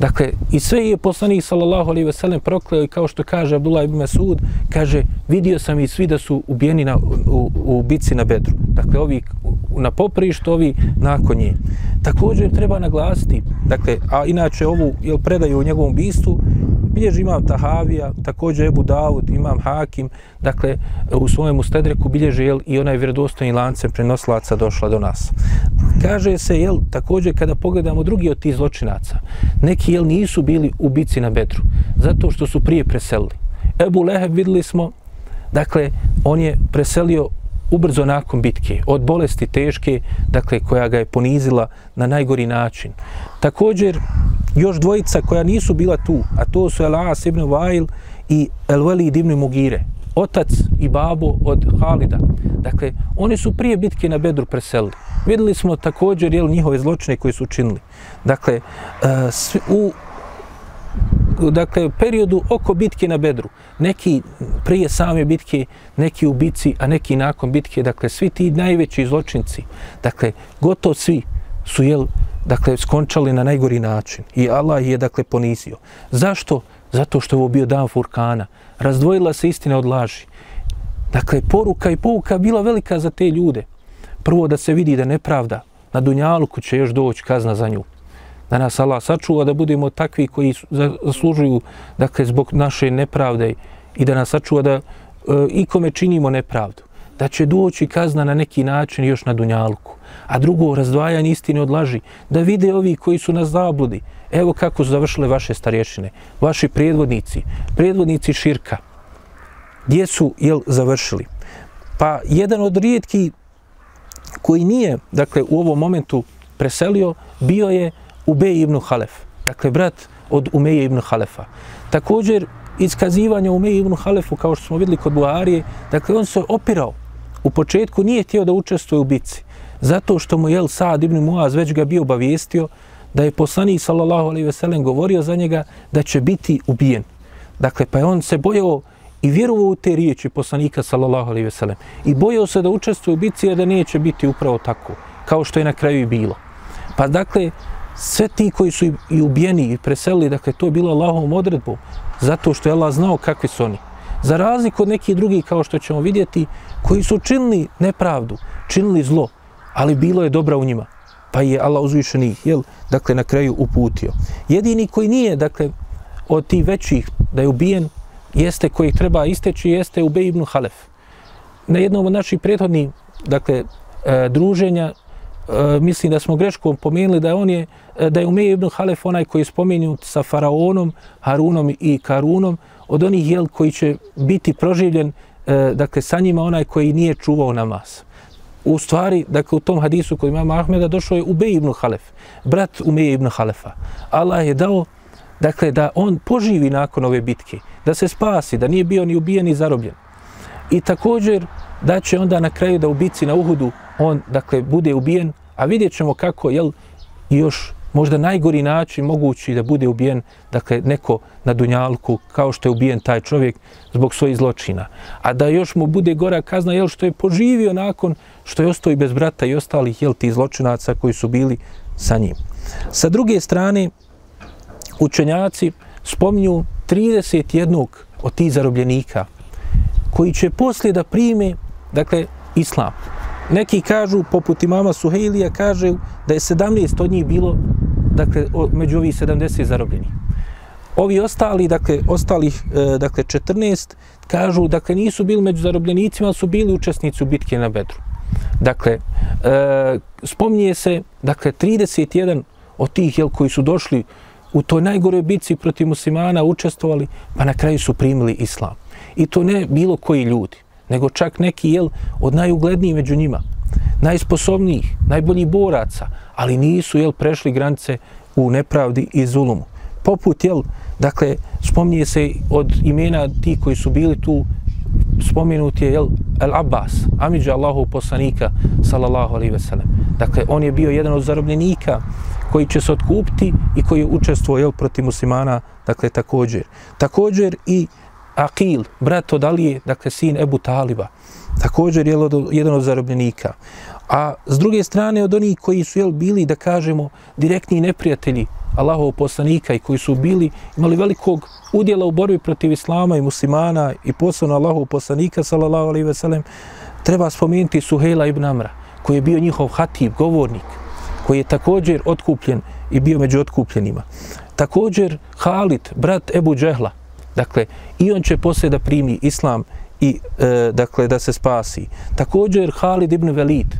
Dakle, i sve je poslanik sallallahu alejhi ve sellem prokleo i kao što kaže Abdullah ibn Mas'ud, kaže vidio sam i svi da su ubijeni na, u, u bici na Bedru. Dakle, ovi na poprištu, ovi nakon nje. Također treba naglasiti, dakle, a inače ovu jel, predaju u njegovom bistvu, bilježi imam Tahavija, također Ebu Davud, imam Hakim, dakle, u svojem ustedreku bilježi jel, i onaj vjerodostojni lancem prenoslaca došla do nas. Kaže se, jel, također kada pogledamo drugi od tih zločinaca, neki jel nisu bili u bici na Bedru, zato što su prije preselili. Ebu Leheb videli smo, dakle, on je preselio ubrzo nakon bitke, od bolesti teške, dakle, koja ga je ponizila na najgori način. Također, još dvojica koja nisu bila tu, a to su Elas ibn Vail i Elveli ibn Mugire, otac i babo od Halida. Dakle, oni su prije bitke na Bedru preselili. Vidjeli smo također jel, njihove zločine koje su učinili. Dakle, e, u dakle, periodu oko bitke na Bedru. Neki prije same bitke, neki u bitci, a neki nakon bitke. Dakle, svi ti najveći zločinci, dakle, gotovo svi su, jel, dakle, skončali na najgori način. I Allah je, dakle, ponizio. Zašto? Zato što je ovo bio dan Furkana. Razdvojila se istina od laži. Dakle, poruka i pouka bila velika za te ljude. Prvo da se vidi da nepravda na Dunjaluku će još doći kazna za nju. Da nas Allah sačuva da budemo takvi koji zaslužuju dakle, zbog naše nepravde i da nas sačuva da e, ikome činimo nepravdu. Da će doći kazna na neki način još na Dunjalku. A drugo, razdvajanje istine od laži. Da vide ovi koji su na zabludi. Evo kako su završile vaše starješine, vaši predvodnici, predvodnici širka. Gdje su, jel, završili? Pa jedan od rijetki koji nije, dakle, u ovom momentu preselio, bio je Ubej ibn Halef. Dakle, brat od Umeje ibn Halefa. Također, iskazivanje Umeje ibn Halefu, kao što smo videli kod Buharije, dakle, on se opirao. U početku nije htio da učestvuje u bici. Zato što mu je Saad ibn Muaz već ga bio obavijestio da je poslani sallallahu alaihi ve sellem govorio za njega da će biti ubijen. Dakle, pa je on se bojao i vjerovao u te riječi poslanika sallallahu alaihi ve sellem i bojao se da učestvuje u bici jer da neće biti upravo tako kao što je na kraju i bilo. Pa dakle, sve ti koji su i ubijeni i preselili, dakle, to je bilo Allahovom odredbom zato što je Allah znao kakvi su oni. Za razliku od nekih drugih, kao što ćemo vidjeti, koji su činili nepravdu, činili zlo, ali bilo je dobra u njima. Pa je Allah uzvišeni, jel, dakle, na kraju uputio. Jedini koji nije, dakle, od tih većih da je ubijen, jeste koji treba isteći, jeste Ubej ibn Halef. Na jednom od naših prethodnih, dakle, e, druženja, E, mislim da smo greškom pomenuli da on je, e, da je Umej ibn Halef onaj koji je spomenut sa Faraonom, Harunom i Karunom, od onih jel koji će biti proživljen, e, dakle, sa njima onaj koji nije čuvao namaz. U stvari, dakle, u tom hadisu koji imamo Ahmeda došao je Ubej ibn Halef, brat Umej ibn Halefa. Allah je dao, dakle, da on poživi nakon ove bitke, da se spasi, da nije bio ni ubijen ni zarobljen. I također da će onda na kraju da u bitci na Uhudu on, dakle, bude ubijen, a vidjet ćemo kako, jel, još možda najgori način mogući da bude ubijen, dakle, neko na Dunjalku, kao što je ubijen taj čovjek zbog svojih zločina. A da još mu bude gora kazna, jel, što je poživio nakon što je ostao i bez brata i ostalih, jel, ti zločinaca koji su bili sa njim. Sa druge strane, učenjaci spominju 31 od tih zarobljenika koji će poslije da prime, dakle, islam. Neki kažu, poput imama Suhejlija, kaže da je 17 od njih bilo, dakle, među ovih 70 zarobljenih. Ovi ostali, dakle, ostalih, e, dakle, 14, kažu, dakle, nisu bili među zarobljenicima, su bili učesnici u bitke na Bedru. Dakle, e, spominje se, dakle, 31 od tih, jel, koji su došli u toj najgore bitci protiv muslimana učestvovali, pa na kraju su primili islam. I to ne bilo koji ljudi, nego čak neki jel, od najuglednijih među njima, najsposobnijih, najboljih boraca, ali nisu jel, prešli granice u nepravdi i zulumu. Poput, jel, dakle, spominje se od imena ti koji su bili tu, spomenut je, jel, El Abbas, Amidža Allahu poslanika, sallallahu alaihi ve sellem. Dakle, on je bio jedan od zarobljenika koji će se otkupiti i koji je učestvo jel, protiv muslimana, dakle, također. Također i Akil, brat od Alije, dakle, sin Ebu Taliba, također je jedan od zarobljenika. A s druge strane, od onih koji su jel, bili, da kažemo, direktni neprijatelji Allahov poslanika i koji su bili, imali velikog udjela u borbi protiv Islama i muslimana i posebno Allahov poslanika, sallallahu alaihi ve sellem, treba spomenuti Suhejla ibn Amra, koji je bio njihov hatib, govornik, koji je također otkupljen i bio među otkupljenima. Također Halid, brat Ebu Džehla, dakle, i on će poslije da primi islam i e, dakle da se spasi. Također Halid ibn Velid,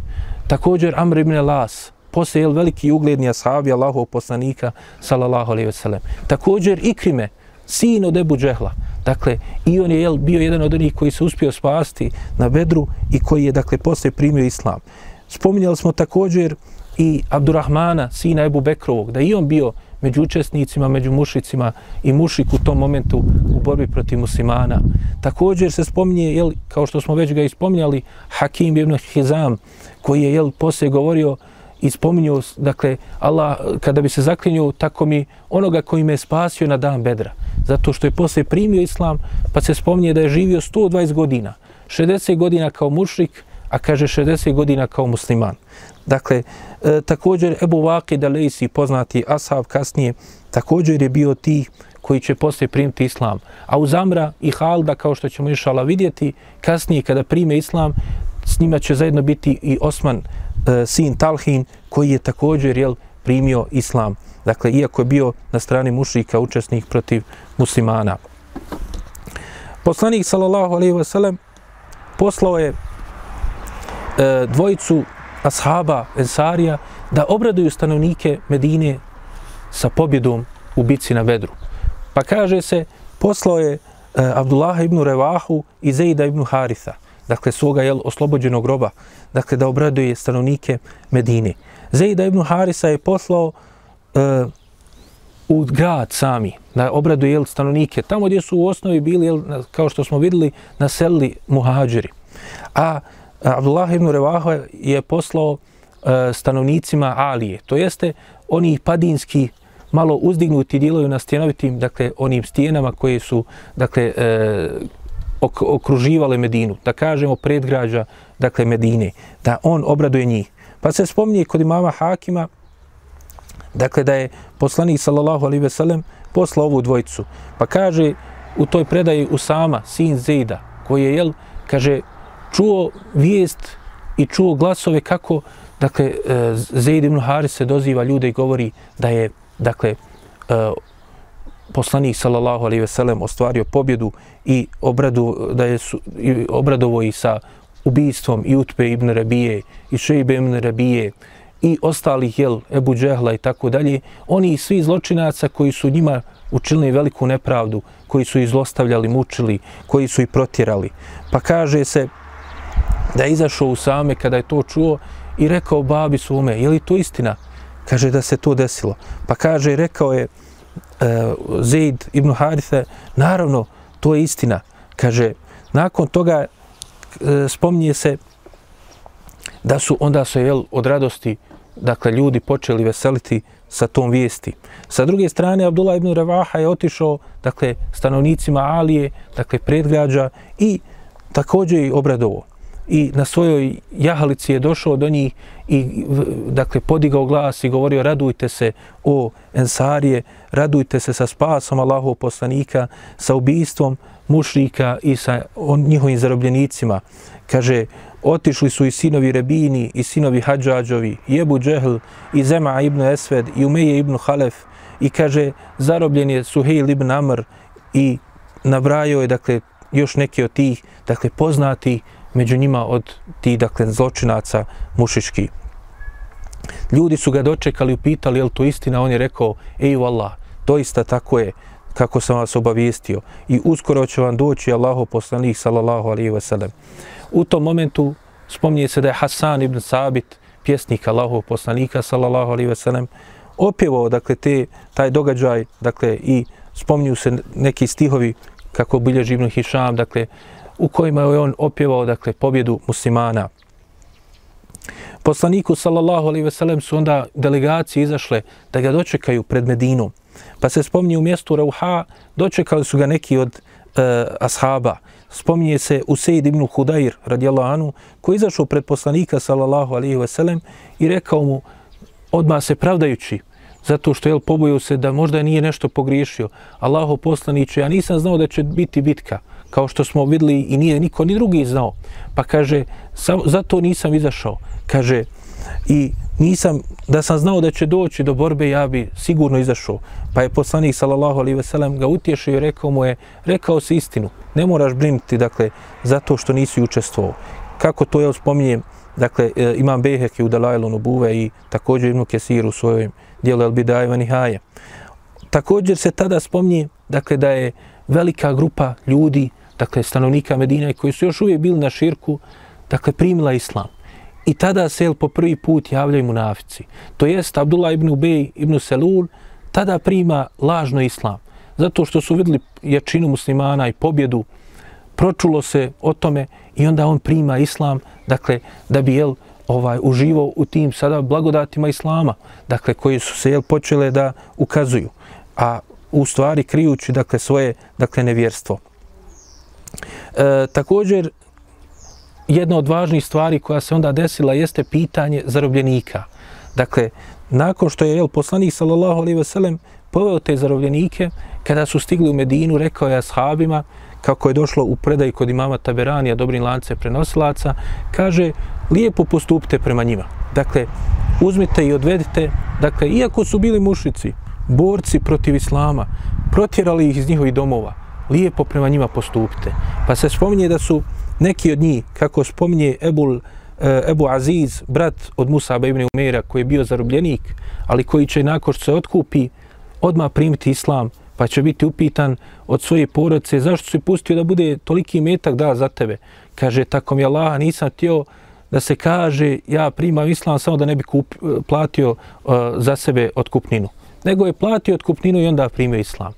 također Amr ibn Las, poslije jel, veliki ugledni ashabi Allahov poslanika, sallallahu alaihi ve sellem. Također Ikrime, sin od Ebu Džehla, dakle, i on je jel, bio jedan od onih koji se uspio spasti na Bedru i koji je, dakle, poslije primio islam. Spominjali smo također i Abdurrahmana, sina Ebu Bekrovog, da i on bio među učesnicima, među mušicima i mušik u tom momentu u borbi protiv muslimana. Također se spominje, jel, kao što smo već ga ispominjali, Hakim ibn Hizam, koji je jel, poslije govorio i spominjao, dakle, Allah, kada bi se zaklinio, tako mi onoga koji me spasio na dan bedra. zato što je poslije primio islam, pa se spominje da je živio 120 godina, 60 godina kao mušrik, a kaže 60 godina kao musliman. Dakle, e, također Ebu Vakid Alejsi, poznati Ashab kasnije, također je bio ti koji će poslije primiti islam. A u Zamra i Halda, kao što ćemo išala vidjeti, kasnije kada prime islam, s njima će zajedno biti i Osman, e, sin Talhin, koji je također jel, primio islam. Dakle, iako je bio na strani mušika učesnik protiv muslimana. Poslanik, sallallahu alaihi wasallam, poslao je e, dvojicu ashaba Ensarija da obraduju stanovnike Medine sa pobjedom u bitci na Bedru. Pa kaže se, poslao je e, Abdullah ibn Revahu i Zejda ibn Haritha, dakle svoga jel, oslobođenog groba, dakle da obraduje stanovnike Medine. Zejda ibn Harisa je poslao e, u grad sami, da obraduje jel, stanovnike, tamo gdje su u osnovi bili, jel, kao što smo vidjeli, naselili muhađeri. A Abdullah ibn Revaha je poslao e, stanovnicima Alije, to jeste oni padinski malo uzdignuti dijelovi na stjenovitim, dakle, onim stijenama koje su, dakle, e, ok okruživale Medinu, da kažemo predgrađa, dakle, Medine, da on obraduje njih. Pa se spominje kod imama Hakima, dakle, da je poslanik, sallallahu alaihi ve sellem, poslao ovu dvojicu. Pa kaže u toj predaji Usama, sin Zejda, koji je, jel, kaže, čuo vijest i čuo glasove kako, dakle, e, Zaid Zeid ibn Haris se doziva ljude i govori da je, dakle, e, poslanik sallallahu alejhi ve sellem ostvario pobjedu i obradu da je su, i obradovo i sa ubistvom i Utbe ibn Rabije i Šejbe ibn Rabije i ostalih jel Ebu Džehla i tako dalje. Oni svi zločinaca koji su njima učinili veliku nepravdu koji su izlostavljali, mučili koji su i protjerali. Pa kaže se da je izašao u same kada je to čuo i rekao babi svome, je li to istina? Kaže da se to desilo. Pa kaže, rekao je uh, Zaid ibn Haritha, naravno, to je istina. Kaže, nakon toga uh, spominje se da su onda se jel, od radosti dakle ljudi počeli veseliti sa tom vijesti. Sa druge strane Abdullah ibn Ravaha je otišao dakle stanovnicima Alije, dakle predgrađa i također i obradovo i na svojoj jahalici je došao do njih i dakle podigao glas i govorio radujte se o Ensarije, radujte se sa spasom Allahov poslanika, sa ubijstvom mušrika i sa on, njihovim zarobljenicima. Kaže, otišli su i sinovi Rebini i sinovi Hadžađovi, Jebu Džehl, i Zema ibn Esved, i Umeje ibn Halef, i kaže, zarobljen je Suhejl ibn Amr, i nabrajao je, dakle, još neki od tih, dakle, poznati među njima od ti, dakle, zločinaca mušički. Ljudi su ga dočekali i upitali, je li to istina? On je rekao, ej, Allah, doista tako je kako sam vas obavijestio i uskoro će vam doći Allaho poslanik sallallahu alaihi ve sellem. U tom momentu spominje se da je Hasan ibn Sabit, pjesnik Allahu poslanika sallallahu alaihi ve sellem, opjevao dakle te taj događaj dakle i spominju se neki stihovi kako bilježi Ibn Hišam dakle u kojima je on opjevao dakle pobjedu muslimana. Poslaniku sallallahu alejhi ve sellem su onda delegacije izašle da ga dočekaju pred Medinom. Pa se spomni u mjestu Rauha, dočekali su ga neki od e, ashaba. Spominje se Useid ibn Hudair radijallahu anhu koji izašao pred poslanika sallallahu alejhi ve sellem i rekao mu odma se pravdajući zato što je pobojio se da možda nije nešto pogriješio. Allahu poslaniče, ja nisam znao da će biti bitka kao što smo videli i nije niko ni drugi znao. Pa kaže, zato nisam izašao. Kaže, i nisam, da sam znao da će doći do borbe, ja bi sigurno izašao. Pa je poslanik, sallallahu alaihi ve sellem, ga utješio i rekao mu je, rekao si istinu, ne moraš brinuti, dakle, zato što nisi učestvovao. Kako to je spominjem, dakle, e, imam Behek i u Dalajlonu Buve i također Ibnu Kesir u svojoj dijelu El Bidajeva Nihaje. Također se tada spominje, dakle, da je velika grupa ljudi, dakle stanovnika Medine koji su još uvijek bili na širku, dakle primila islam. I tada se po prvi put javljaju munafici. To jest Abdullah ibn Ubej ibn Selul tada prima lažno islam. Zato što su vidjeli jačinu muslimana i pobjedu, pročulo se o tome i onda on prima islam, dakle, da bi jel, ovaj uživao u tim sada blagodatima islama, dakle, koji su se jel, počele da ukazuju. A u stvari krijući dakle svoje dakle nevjerstvo. E, također jedna od važnih stvari koja se onda desila jeste pitanje zarobljenika. Dakle, nakon što je jel, poslanik sallallahu alejhi ve sellem poveo te zarobljenike, kada su stigli u Medinu, rekao je ashabima, kako je došlo u predaj kod imama Taberanija, dobrim lance prenosilaca, kaže, lijepo postupite prema njima. Dakle, uzmite i odvedite, dakle, iako su bili mušici, borci protiv islama, protjerali ih iz njihovih domova, lijepo prema njima postupite. Pa se spominje da su neki od njih, kako spominje Ebul, eh, Ebu Aziz, brat od Musa ibn Umera, koji je bio zarobljenik, ali koji će nakon što se otkupi, odmah primiti islam, pa će biti upitan od svoje porodice zašto se pustio da bude toliki metak da za tebe. Kaže, tako mi Allah, nisam htio da se kaže ja primam islam samo da ne bi kup, eh, platio uh, za sebe otkupninu. Nego je platio otkupninu i onda primio islam.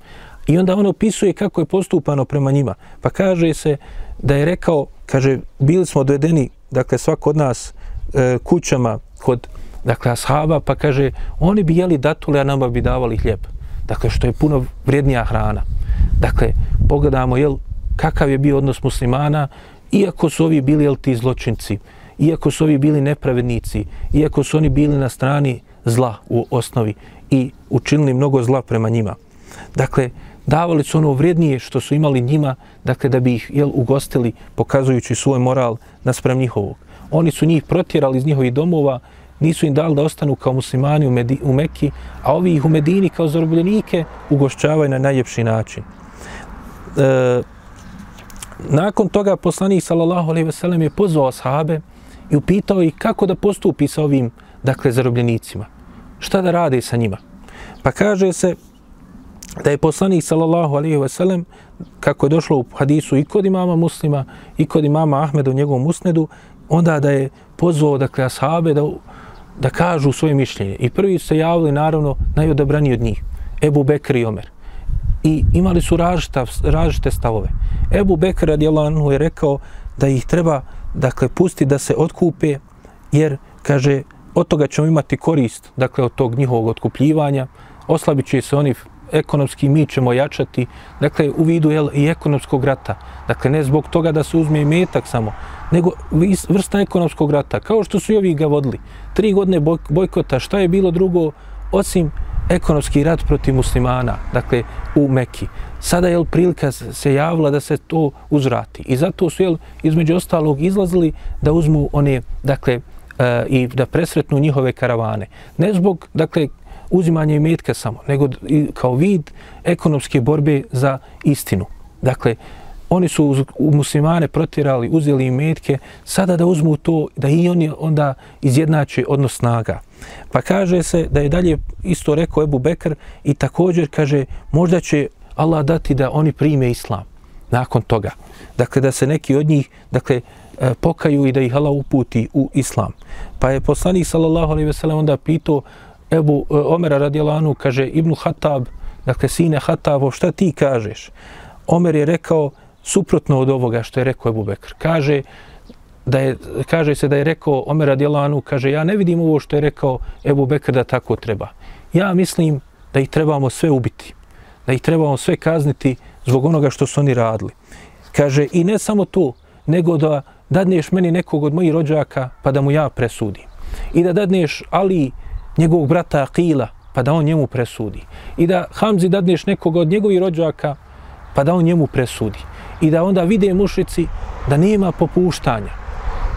I onda on opisuje kako je postupano prema njima. Pa kaže se da je rekao, kaže, bili smo odvedeni, dakle, svako od nas e, kućama kod, dakle, ashaba, pa kaže, oni bi jeli datule, a nama bi davali hljeb. Dakle, što je puno vrijednija hrana. Dakle, pogledamo, jel, kakav je bio odnos muslimana, iako su ovi bili, jel, ti zločinci, iako su ovi bili nepravednici, iako su oni bili na strani zla u osnovi i učinili mnogo zla prema njima. Dakle, davali su ono vrijednije što su imali njima, dakle da bi ih jel, ugostili pokazujući svoj moral naspram njihovog. Oni su njih protjerali iz njihovih domova, nisu im dali da ostanu kao muslimani u, Medi, u Mekki, a ovi ih u Medini kao zarobljenike ugošćavaju na najljepši način. E, nakon toga poslanik sallallahu alejhi ve sellem je pozvao ashabe i upitao ih kako da postupi sa ovim dakle zarobljenicima. Šta da rade sa njima? Pa kaže se da je poslanik sallallahu alejhi ve sellem kako je došlo u hadisu i kod imama muslima i kod imama Ahmeda u njegovom usnedu onda da je pozvao dakle ashabe da da kažu svoje mišljenje. I prvi su se javili naravno najodabrani od njih Ebu Bekr i Omer. I imali su različita, različite stavove. Ebu Bekr radijallahu anhu je rekao da ih treba dakle pusti da se otkupe jer kaže od toga ćemo imati korist dakle od tog njihovog otkupljivanja. Oslabit će se oni ekonomski mi ćemo jačati, dakle u vidu jel, i ekonomskog rata. Dakle, ne zbog toga da se uzme i metak samo, nego vrsta ekonomskog rata, kao što su i ovi ga vodili. Tri godine bojkota, šta je bilo drugo osim ekonomski rat protiv muslimana, dakle u Meki. Sada je prilika se javila da se to uzrati i zato su jel, između ostalog izlazili da uzmu one, dakle, e, i da presretnu njihove karavane. Ne zbog, dakle, uzimanje imetka samo, nego i kao vid ekonomske borbe za istinu. Dakle, oni su muslimane protirali, uzeli imetke, sada da uzmu to, da i oni onda izjednače odnos snaga. Pa kaže se da je dalje isto rekao Ebu Bekr i također kaže možda će Allah dati da oni prime islam nakon toga. Dakle, da se neki od njih dakle, e, pokaju i da ih Allah uputi u islam. Pa je poslanik sallallahu alejhi ve sellem onda pitao Ebu e, Omera radijalanu kaže Ibnu Hatab, dakle sine Hatavo, šta ti kažeš? Omer je rekao suprotno od ovoga što je rekao Ebu Bekr. Kaže, da je, kaže se da je rekao Omer radijalanu, kaže ja ne vidim ovo što je rekao Ebu Bekr da tako treba. Ja mislim da ih trebamo sve ubiti. Da ih trebamo sve kazniti zbog onoga što su oni radili. Kaže, i ne samo to, nego da dadneš meni nekog od mojih rođaka pa da mu ja presudim. I da dadneš Ali njegovog brata Akila, pa da on njemu presudi. I da Hamzi dadneš nekoga od njegovih rođaka, pa da on njemu presudi. I da onda vide mušici da nema popuštanja,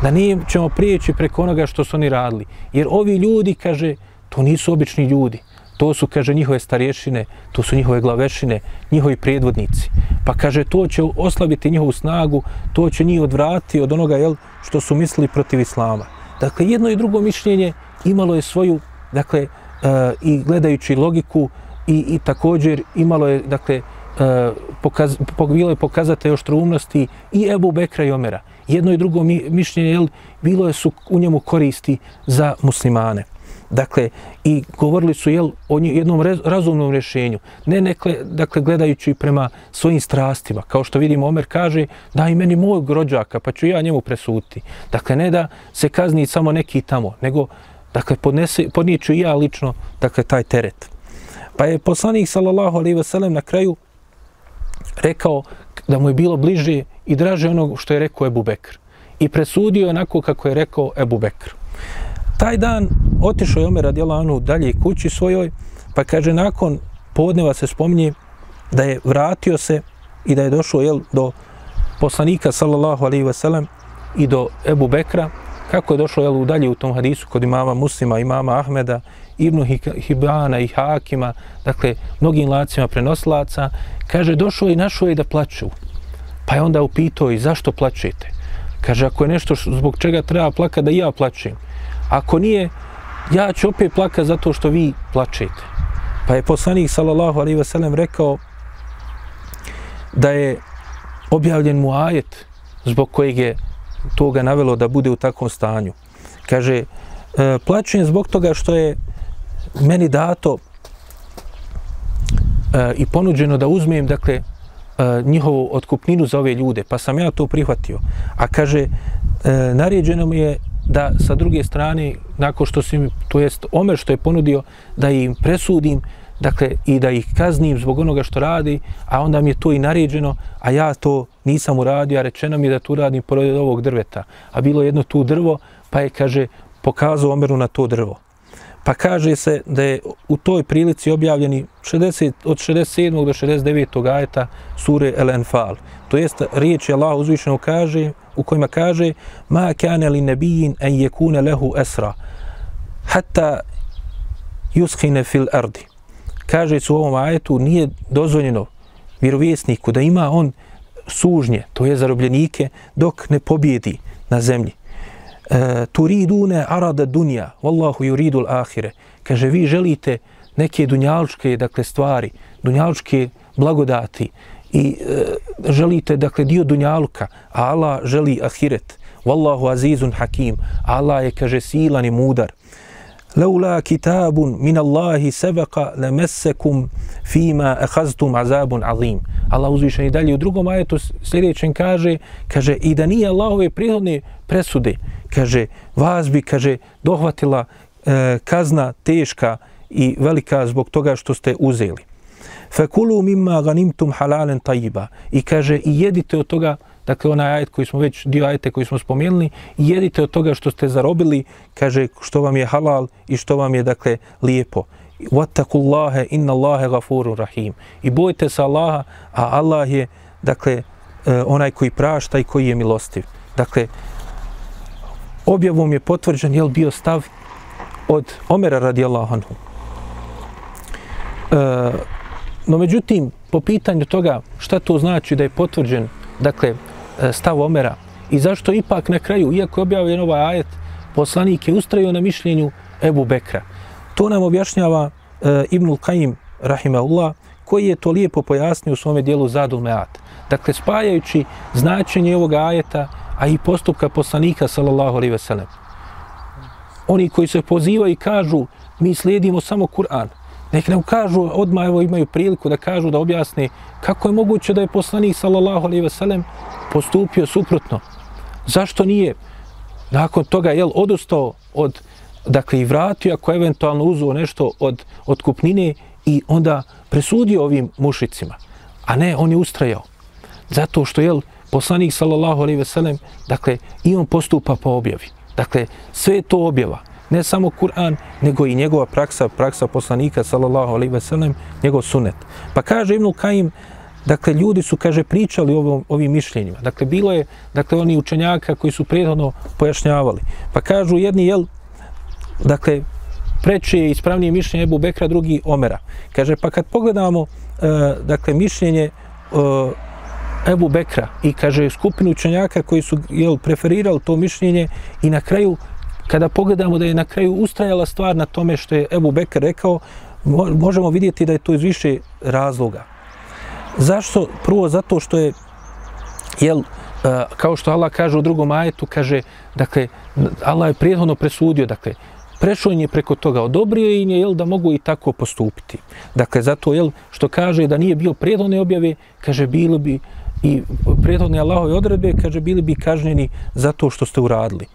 da nije ćemo prijeći preko onoga što su oni radili. Jer ovi ljudi, kaže, to nisu obični ljudi. To su, kaže, njihove starješine, to su njihove glavešine, njihovi predvodnici. Pa kaže, to će oslabiti njihovu snagu, to će njih odvrati od onoga jel, što su mislili protiv Islama. Dakle, jedno i drugo mišljenje imalo je svoju dakle, e, i gledajući logiku i, i također imalo je, dakle, e, pokaz, bilo je pokazate oštrumnosti i Ebu Bekra i Omera. Jedno i drugo mi, mišljenje, jel, bilo je su u njemu koristi za muslimane. Dakle, i govorili su jel, o jednom razumnom rješenju. Ne nekle, dakle, gledajući prema svojim strastima. Kao što vidimo, Omer kaže, daj meni mojeg rođaka, pa ću ja njemu presuti. Dakle, ne da se kazni samo neki tamo, nego Dakle, podnese, podnijeću i ja lično dakle, taj teret. Pa je poslanik sallallahu alaihi ve sellem na kraju rekao da mu je bilo bliže i draže onog što je rekao Ebu Bekr. I presudio onako kako je rekao Ebu Bekr. Taj dan otišao je Omer radijallahu anhu dalje kući svojoj, pa kaže nakon podneva se spominje da je vratio se i da je došao jel, do poslanika sallallahu alaihi sellem i do Ebu Bekra, kako je došlo jel, dalje u tom hadisu kod imama Muslima, imama Ahmeda, Ibnu Hibana i Hakima, dakle, mnogim lacima prenosilaca, kaže, došao i našao je da plaću. Pa je onda upitao i zašto plaćete? Kaže, ako je nešto zbog čega treba plaka, da ja plaćem. Ako nije, ja ću opet plaka zato što vi plaćete. Pa je poslanik, sallallahu alaihi sellem, rekao da je objavljen mu ajet zbog kojeg je toga navelo da bude u takvom stanju. Kaže, e, plaćujem zbog toga što je meni dato e, i ponuđeno da uzmem, dakle, e, njihovu otkupninu za ove ljude, pa sam ja to prihvatio. A kaže, e, naređeno mi je da sa druge strane, nakon što sam, to jest Omer što je ponudio, da im presudim, dakle, i da ih kaznim zbog onoga što radi, a onda mi je to i naređeno, a ja to nisam uradio, a rečeno mi je da to uradim pored ovog drveta. A bilo jedno tu drvo, pa je, kaže, pokazao Omeru na to drvo. Pa kaže se da je u toj prilici objavljeni 60, od 67. do 69. ajeta sure El Enfal. To jest riječ je Allah uzvišeno kaže, u kojima kaže Ma kane li nebijin en jekune lehu esra hatta yushine fil ardi kaže su u ovom ajetu, nije dozvoljeno vjerovjesniku da ima on sužnje, to je zarobljenike, dok ne pobjedi na zemlji. E, turidune arada dunja, wallahu yuridul ahire. Kaže, vi želite neke dunjalučke dakle, stvari, dunjalučke blagodati i e, želite dakle, dio dunjalka, a Allah želi ahiret. Wallahu azizun hakim. Allah je, kaže, silan i mudar. Laula kitabun min Allahi sebeqa lemessekum fima ehaztum azabun azim. Allah uzvišen i dalje u drugom ajetu sljedećem kaže, kaže, i da nije Allahove prihodne presude, kaže, vas bi, kaže, dohvatila e, kazna teška i velika zbog toga što ste uzeli. Fekulu mimma ganimtum halalen tajiba. I kaže, i jedite od toga dakle onaj ajet koji smo već, dio ajete koji smo spomenuli, jedite od toga što ste zarobili, kaže što vam je halal i što vam je, dakle, lijepo. Wattakullaha inna Allahe gafuru rahim. I bojte se Allaha, a Allah je, dakle, e, onaj koji prašta i koji je milostiv. Dakle, objavom je potvrđen, jel bio stav od Omera radijallahu anhu. E, no međutim, po pitanju toga šta to znači da je potvrđen, dakle, E, stav Omera i zašto ipak na kraju, iako je objavljen ovaj ajet, poslanik je ustrajio na mišljenju Ebu Bekra. To nam objašnjava e, Ibnul Kajim, rahimahullah, koji je to lijepo pojasnio u svome dijelu Zadul Meat. Dakle, spajajući značenje ovog ajeta, a i postupka poslanika, sallallahu alaihi ve sellem. Oni koji se pozivaju i kažu, mi slijedimo samo Kur'an, nek ne kažu, odmah evo imaju priliku da kažu, da objasni kako je moguće da je poslanik, sallallahu alaihi ve sellem, postupio suprotno. Zašto nije nakon toga jel, odustao od, dakle, i vratio ako eventualno uzuo nešto od, od kupnine i onda presudio ovim mušicima. A ne, on je ustrajao. Zato što, jel, poslanik, sallallahu alaihi ve sellem, dakle, i on postupa po objavi. Dakle, sve je to objava. Ne samo Kur'an, nego i njegova praksa, praksa poslanika, sallallahu alaihi ve sellem, njegov sunet. Pa kaže Ibnu Kajim, Dakle, ljudi su, kaže, pričali o ovom, ovim mišljenjima. Dakle, bilo je, dakle, oni učenjaka koji su prethodno pojašnjavali. Pa kažu jedni, jel, dakle, preče je ispravnije mišljenje Ebu Bekra, drugi Omera. Kaže, pa kad pogledamo, e, dakle, mišljenje e, Ebu Bekra i, kaže, skupinu učenjaka koji su, jel, preferirali to mišljenje i na kraju, kada pogledamo da je na kraju ustrajala stvar na tome što je Ebu Bekr rekao, možemo vidjeti da je to iz više razloga. Zašto? Prvo zato što je, jel, kao što Allah kaže u drugom ajetu, kaže, dakle, Allah je prijedhodno presudio, dakle, prešao je preko toga, odobrio im je, jel, da mogu i tako postupiti. Dakle, zato, jel, što kaže da nije bio prijedhodne objave, kaže, bilo bi i prijedhodne Allahove odredbe, kaže, bili bi kažnjeni zato što ste uradili.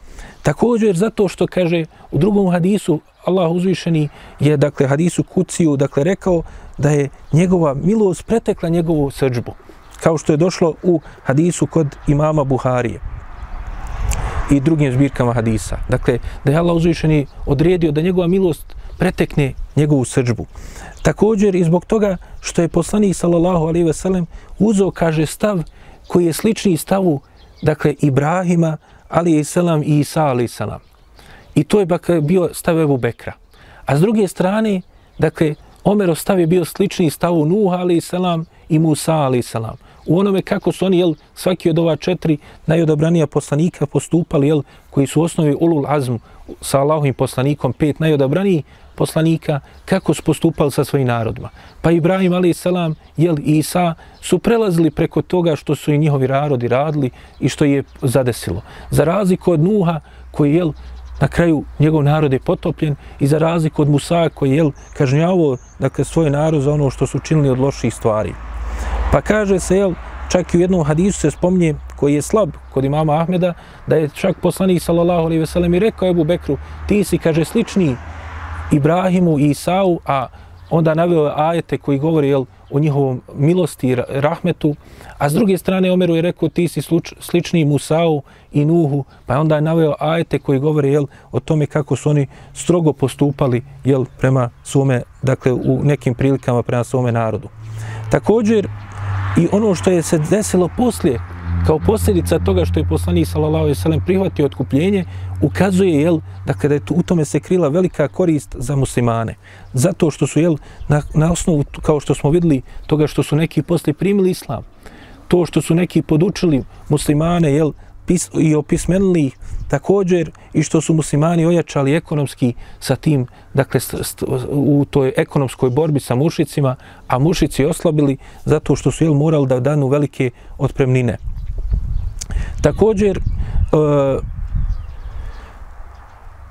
Također zato što kaže u drugom hadisu Allah uzvišeni je dakle hadisu kuciju dakle rekao da je njegova milost pretekla njegovu srđbu kao što je došlo u hadisu kod imama Buharije i drugim zbirkama hadisa. Dakle, da je Allah uzvišeni odredio da njegova milost pretekne njegovu srđbu. Također i zbog toga što je poslanik sallallahu alaihi ve sellem uzeo, kaže, stav koji je slični stavu, dakle, Ibrahima, ali i selam i Isa ali selam. I to je dakle bio stav Ebu Bekra. A s druge strane, dakle, Omerov stav je bio slični stavu Nuh ali selam i Musa ali selam u onome kako su oni, jel, svaki od ova četiri najodabranija poslanika postupali, jel, koji su u osnovi ulul azm sa Allahovim poslanikom, pet najodabraniji, poslanika, kako su postupali sa svojim narodima. Pa Ibrahim, ali salam, jel, Isa su prelazili preko toga što su i njihovi narodi radili i što je zadesilo. Za razliku od Nuha, koji, jel, na kraju njegov narod je potopljen i za razliku od Musa, koji, jel, kažnjavo, dakle, svoj narod za ono što su činili od loših stvari. Pa kaže se, jel, čak i u jednom hadisu se spominje, koji je slab kod imama Ahmeda, da je čak poslanik sallallahu alaihi veselem i rekao Ebu Bekru, ti si, kaže, slični Ibrahimu i Isau, a onda naveo ajete koji govori jel, o njihovom milosti i rahmetu, a s druge strane Omeru je rekao ti si sluč, slični Musau i Nuhu, pa onda je naveo ajete koji govore jel, o tome kako su oni strogo postupali jel, prema svome, dakle u nekim prilikama prema svome narodu. Također, I ono što je se desilo poslije, kao posljedica toga što je poslanik sallallahu alejhi ve sellem prihvatio otkupljenje, ukazuje jel da kada je u tome se krila velika korist za muslimane. Zato što su jel na, na osnovu kao što smo vidjeli toga što su neki posle primili islam, to što su neki podučili muslimane jel pis, i opismenili također i što su muslimani ojačali ekonomski sa tim, dakle, st, st, u toj ekonomskoj borbi sa mušicima, a mušici oslabili zato što su jel, morali da danu velike otpremnine. Također, e,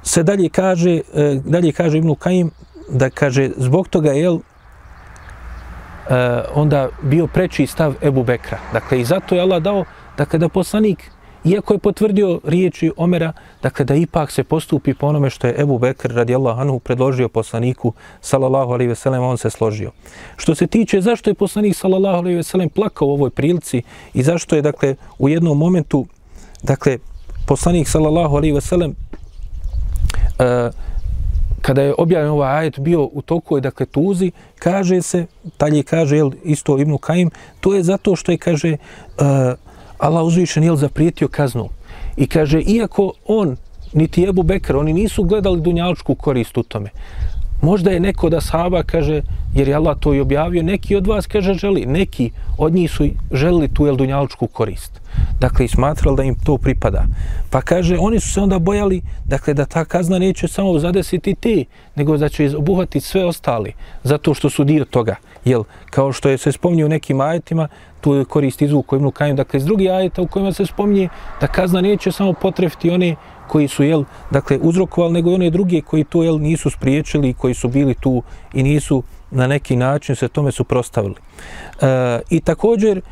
se dalje kaže, e, dalje kaže Ibnu Kajim, da kaže, zbog toga je e, onda bio preči stav Ebu Bekra. Dakle, i zato je Allah dao, dakle, da poslanik iako je potvrdio riječi Omera, dakle da ipak se postupi po onome što je Ebu Bekr radijallahu anhu predložio poslaniku sallallahu alaihi veselem, on se složio. Što se tiče zašto je poslanik sallallahu alaihi veselem plakao u ovoj prilici i zašto je dakle u jednom momentu dakle poslanik sallallahu alaihi veselem uh, kada je objavljen ovaj ajet bio u toku je dakle tuzi, kaže se, talje kaže jel, isto Ibnu Kajim, to je zato što je kaže uh, Allah uzvišen je zaprijetio kaznu. I kaže, iako on, niti Ebu Bekr, oni nisu gledali dunjalčku korist u tome. Možda je neko da sahaba kaže, jer je Allah to i objavio, neki od vas kaže želi, neki od njih su želili tu jel korist. Dakle, i smatrali da im to pripada. Pa kaže, oni su se onda bojali, dakle, da ta kazna neće samo zadesiti te, nego da će obuhvatiti sve ostali, zato što su dio toga. Jel, kao što je se spominje u nekim ajetima, tu je korist izvuk Ibnu Kajim, dakle iz drugih ajeta u kojima se spominje da kazna neće samo potrefiti one koji su jel, dakle, uzrokovali, nego i one druge koji to jel, nisu spriječili, koji su bili tu i nisu na neki način se tome suprostavili. E, I također, e,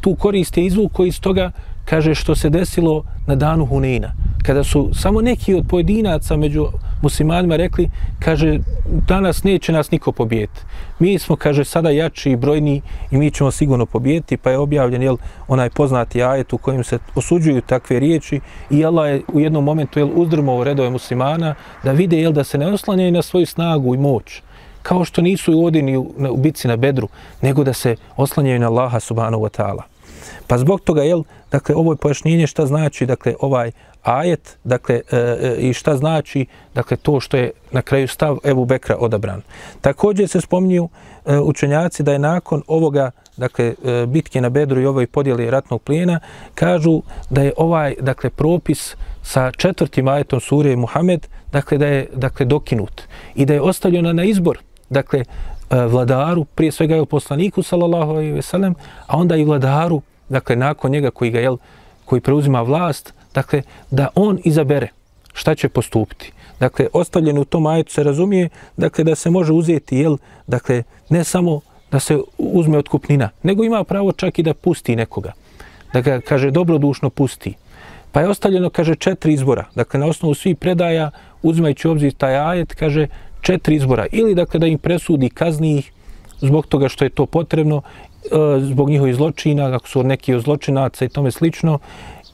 tu korist je izvuk koji iz toga kaže što se desilo na danu Hunina. Kada su samo neki od pojedinaca među muslimanima rekli, kaže, danas neće nas niko pobijeti. Mi smo, kaže, sada jači i brojni i mi ćemo sigurno pobijeti, pa je objavljen jel, onaj poznati ajet u kojem se osuđuju takve riječi i Allah je u jednom momentu jel, uzdrmao redove muslimana da vide jel, da se ne oslanjaju na svoju snagu i moć kao što nisu i odini u, u bici na bedru, nego da se oslanjaju na Allaha subhanahu wa ta'ala. Pa zbog toga, jel, dakle, ovo je pojašnjenje šta znači, dakle, ovaj ajet, dakle, e, e, i šta znači, dakle, to što je na kraju stav Ebu Bekra odabran. Također se spominju e, učenjaci da je nakon ovoga, dakle, e, bitke na Bedru i ovoj podjeli ratnog plijena, kažu da je ovaj, dakle, propis sa četvrtim ajetom surije Muhammed, dakle, da je, dakle, dokinut i da je ostavljena na izbor, dakle, e, vladaru, prije svega je u poslaniku, sallallahu alaihi ve sellem, a onda i vladaru, dakle, nakon njega koji ga, jel, koji preuzima vlast, dakle, da on izabere šta će postupiti. Dakle, ostavljeno u tom ajetu se razumije, dakle, da se može uzeti, jel, dakle, ne samo da se uzme otkupnina, nego ima pravo čak i da pusti nekoga. Da ga, kaže, dobrodušno pusti. Pa je ostavljeno, kaže, četiri izbora. Dakle, na osnovu svih predaja, uzimajući obzir taj ajet, kaže, četiri izbora. Ili, dakle, da im presudi kazni ih zbog toga što je to potrebno, Eh, zbog njihovih zločina, ako su neki od zločinaca i tome slično,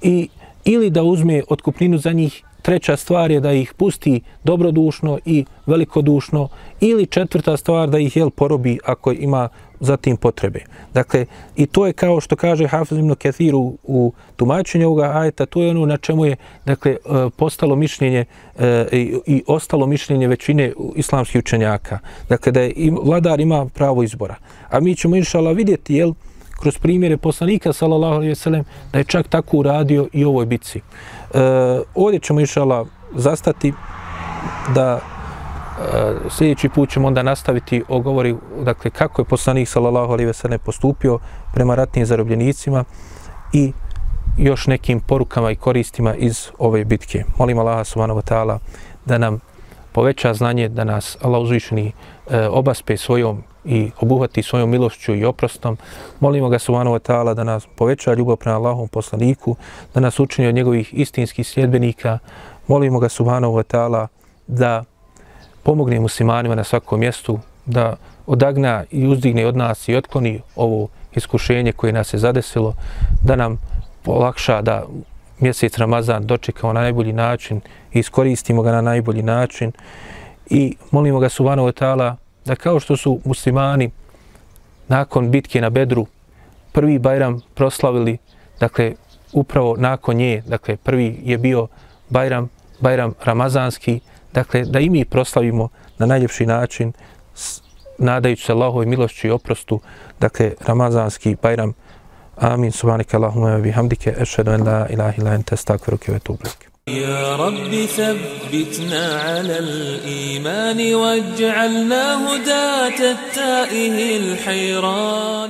i, ili da uzme otkupninu za njih. Treća stvar je da ih pusti dobrodušno i velikodušno. Ili četvrta stvar da ih jel porobi ako ima za tim potrebe. Dakle, i to je kao što kaže Hafiz ibn Kathir u, u tumačenju ovoga ajeta, to je ono na čemu je dakle, e, postalo mišljenje e, i, i ostalo mišljenje većine islamskih učenjaka. Dakle, da je vladar ima pravo izbora. A mi ćemo inšala vidjeti, jel, kroz primjere poslanika sallallahu alejhi ve sellem da je čak tako uradio i u ovoj bici. E, ovdje ćemo inšala zastati da E, sljedeći put ćemo onda nastaviti o govori dakle kako je poslanik sallallahu alejhi ve postupio prema ratnim zarobljenicima i još nekim porukama i koristima iz ove bitke. Molim Allaha subhanahu wa ta'ala da nam poveća znanje, da nas Allah uzvišeni e, obaspe svojom i obuhvati svojom milošću i oprostom. Molimo ga subhanahu wa ta'ala da nas poveća ljubav prema Allahom poslaniku, da nas učini od njegovih istinskih sljedbenika. Molimo ga subhanahu wa ta'ala da pomogne muslimanima na svakom mjestu, da odagna i uzdigne od nas i otkloni ovo iskušenje koje nas je zadesilo, da nam olakša da mjesec Ramazan dočekamo na najbolji način i iskoristimo ga na najbolji način. I molimo ga subhanahu wa ta'ala da kao što su muslimani nakon bitke na Bedru prvi Bajram proslavili, dakle, upravo nakon nje, dakle, prvi je bio Bajram, Bajram Ramazanski, dakle, da i mi proslavimo na najljepši način, nadajući se Allahove milošću i oprostu, dakle, Ramazanski Bajram. Amin, subhanike Allahumma bihamdike, ešhedu en la ilaha ila ente, stakviruke ve tublik. يا رب ثبتنا على الإيمان واجعلنا هداة التائه الحيران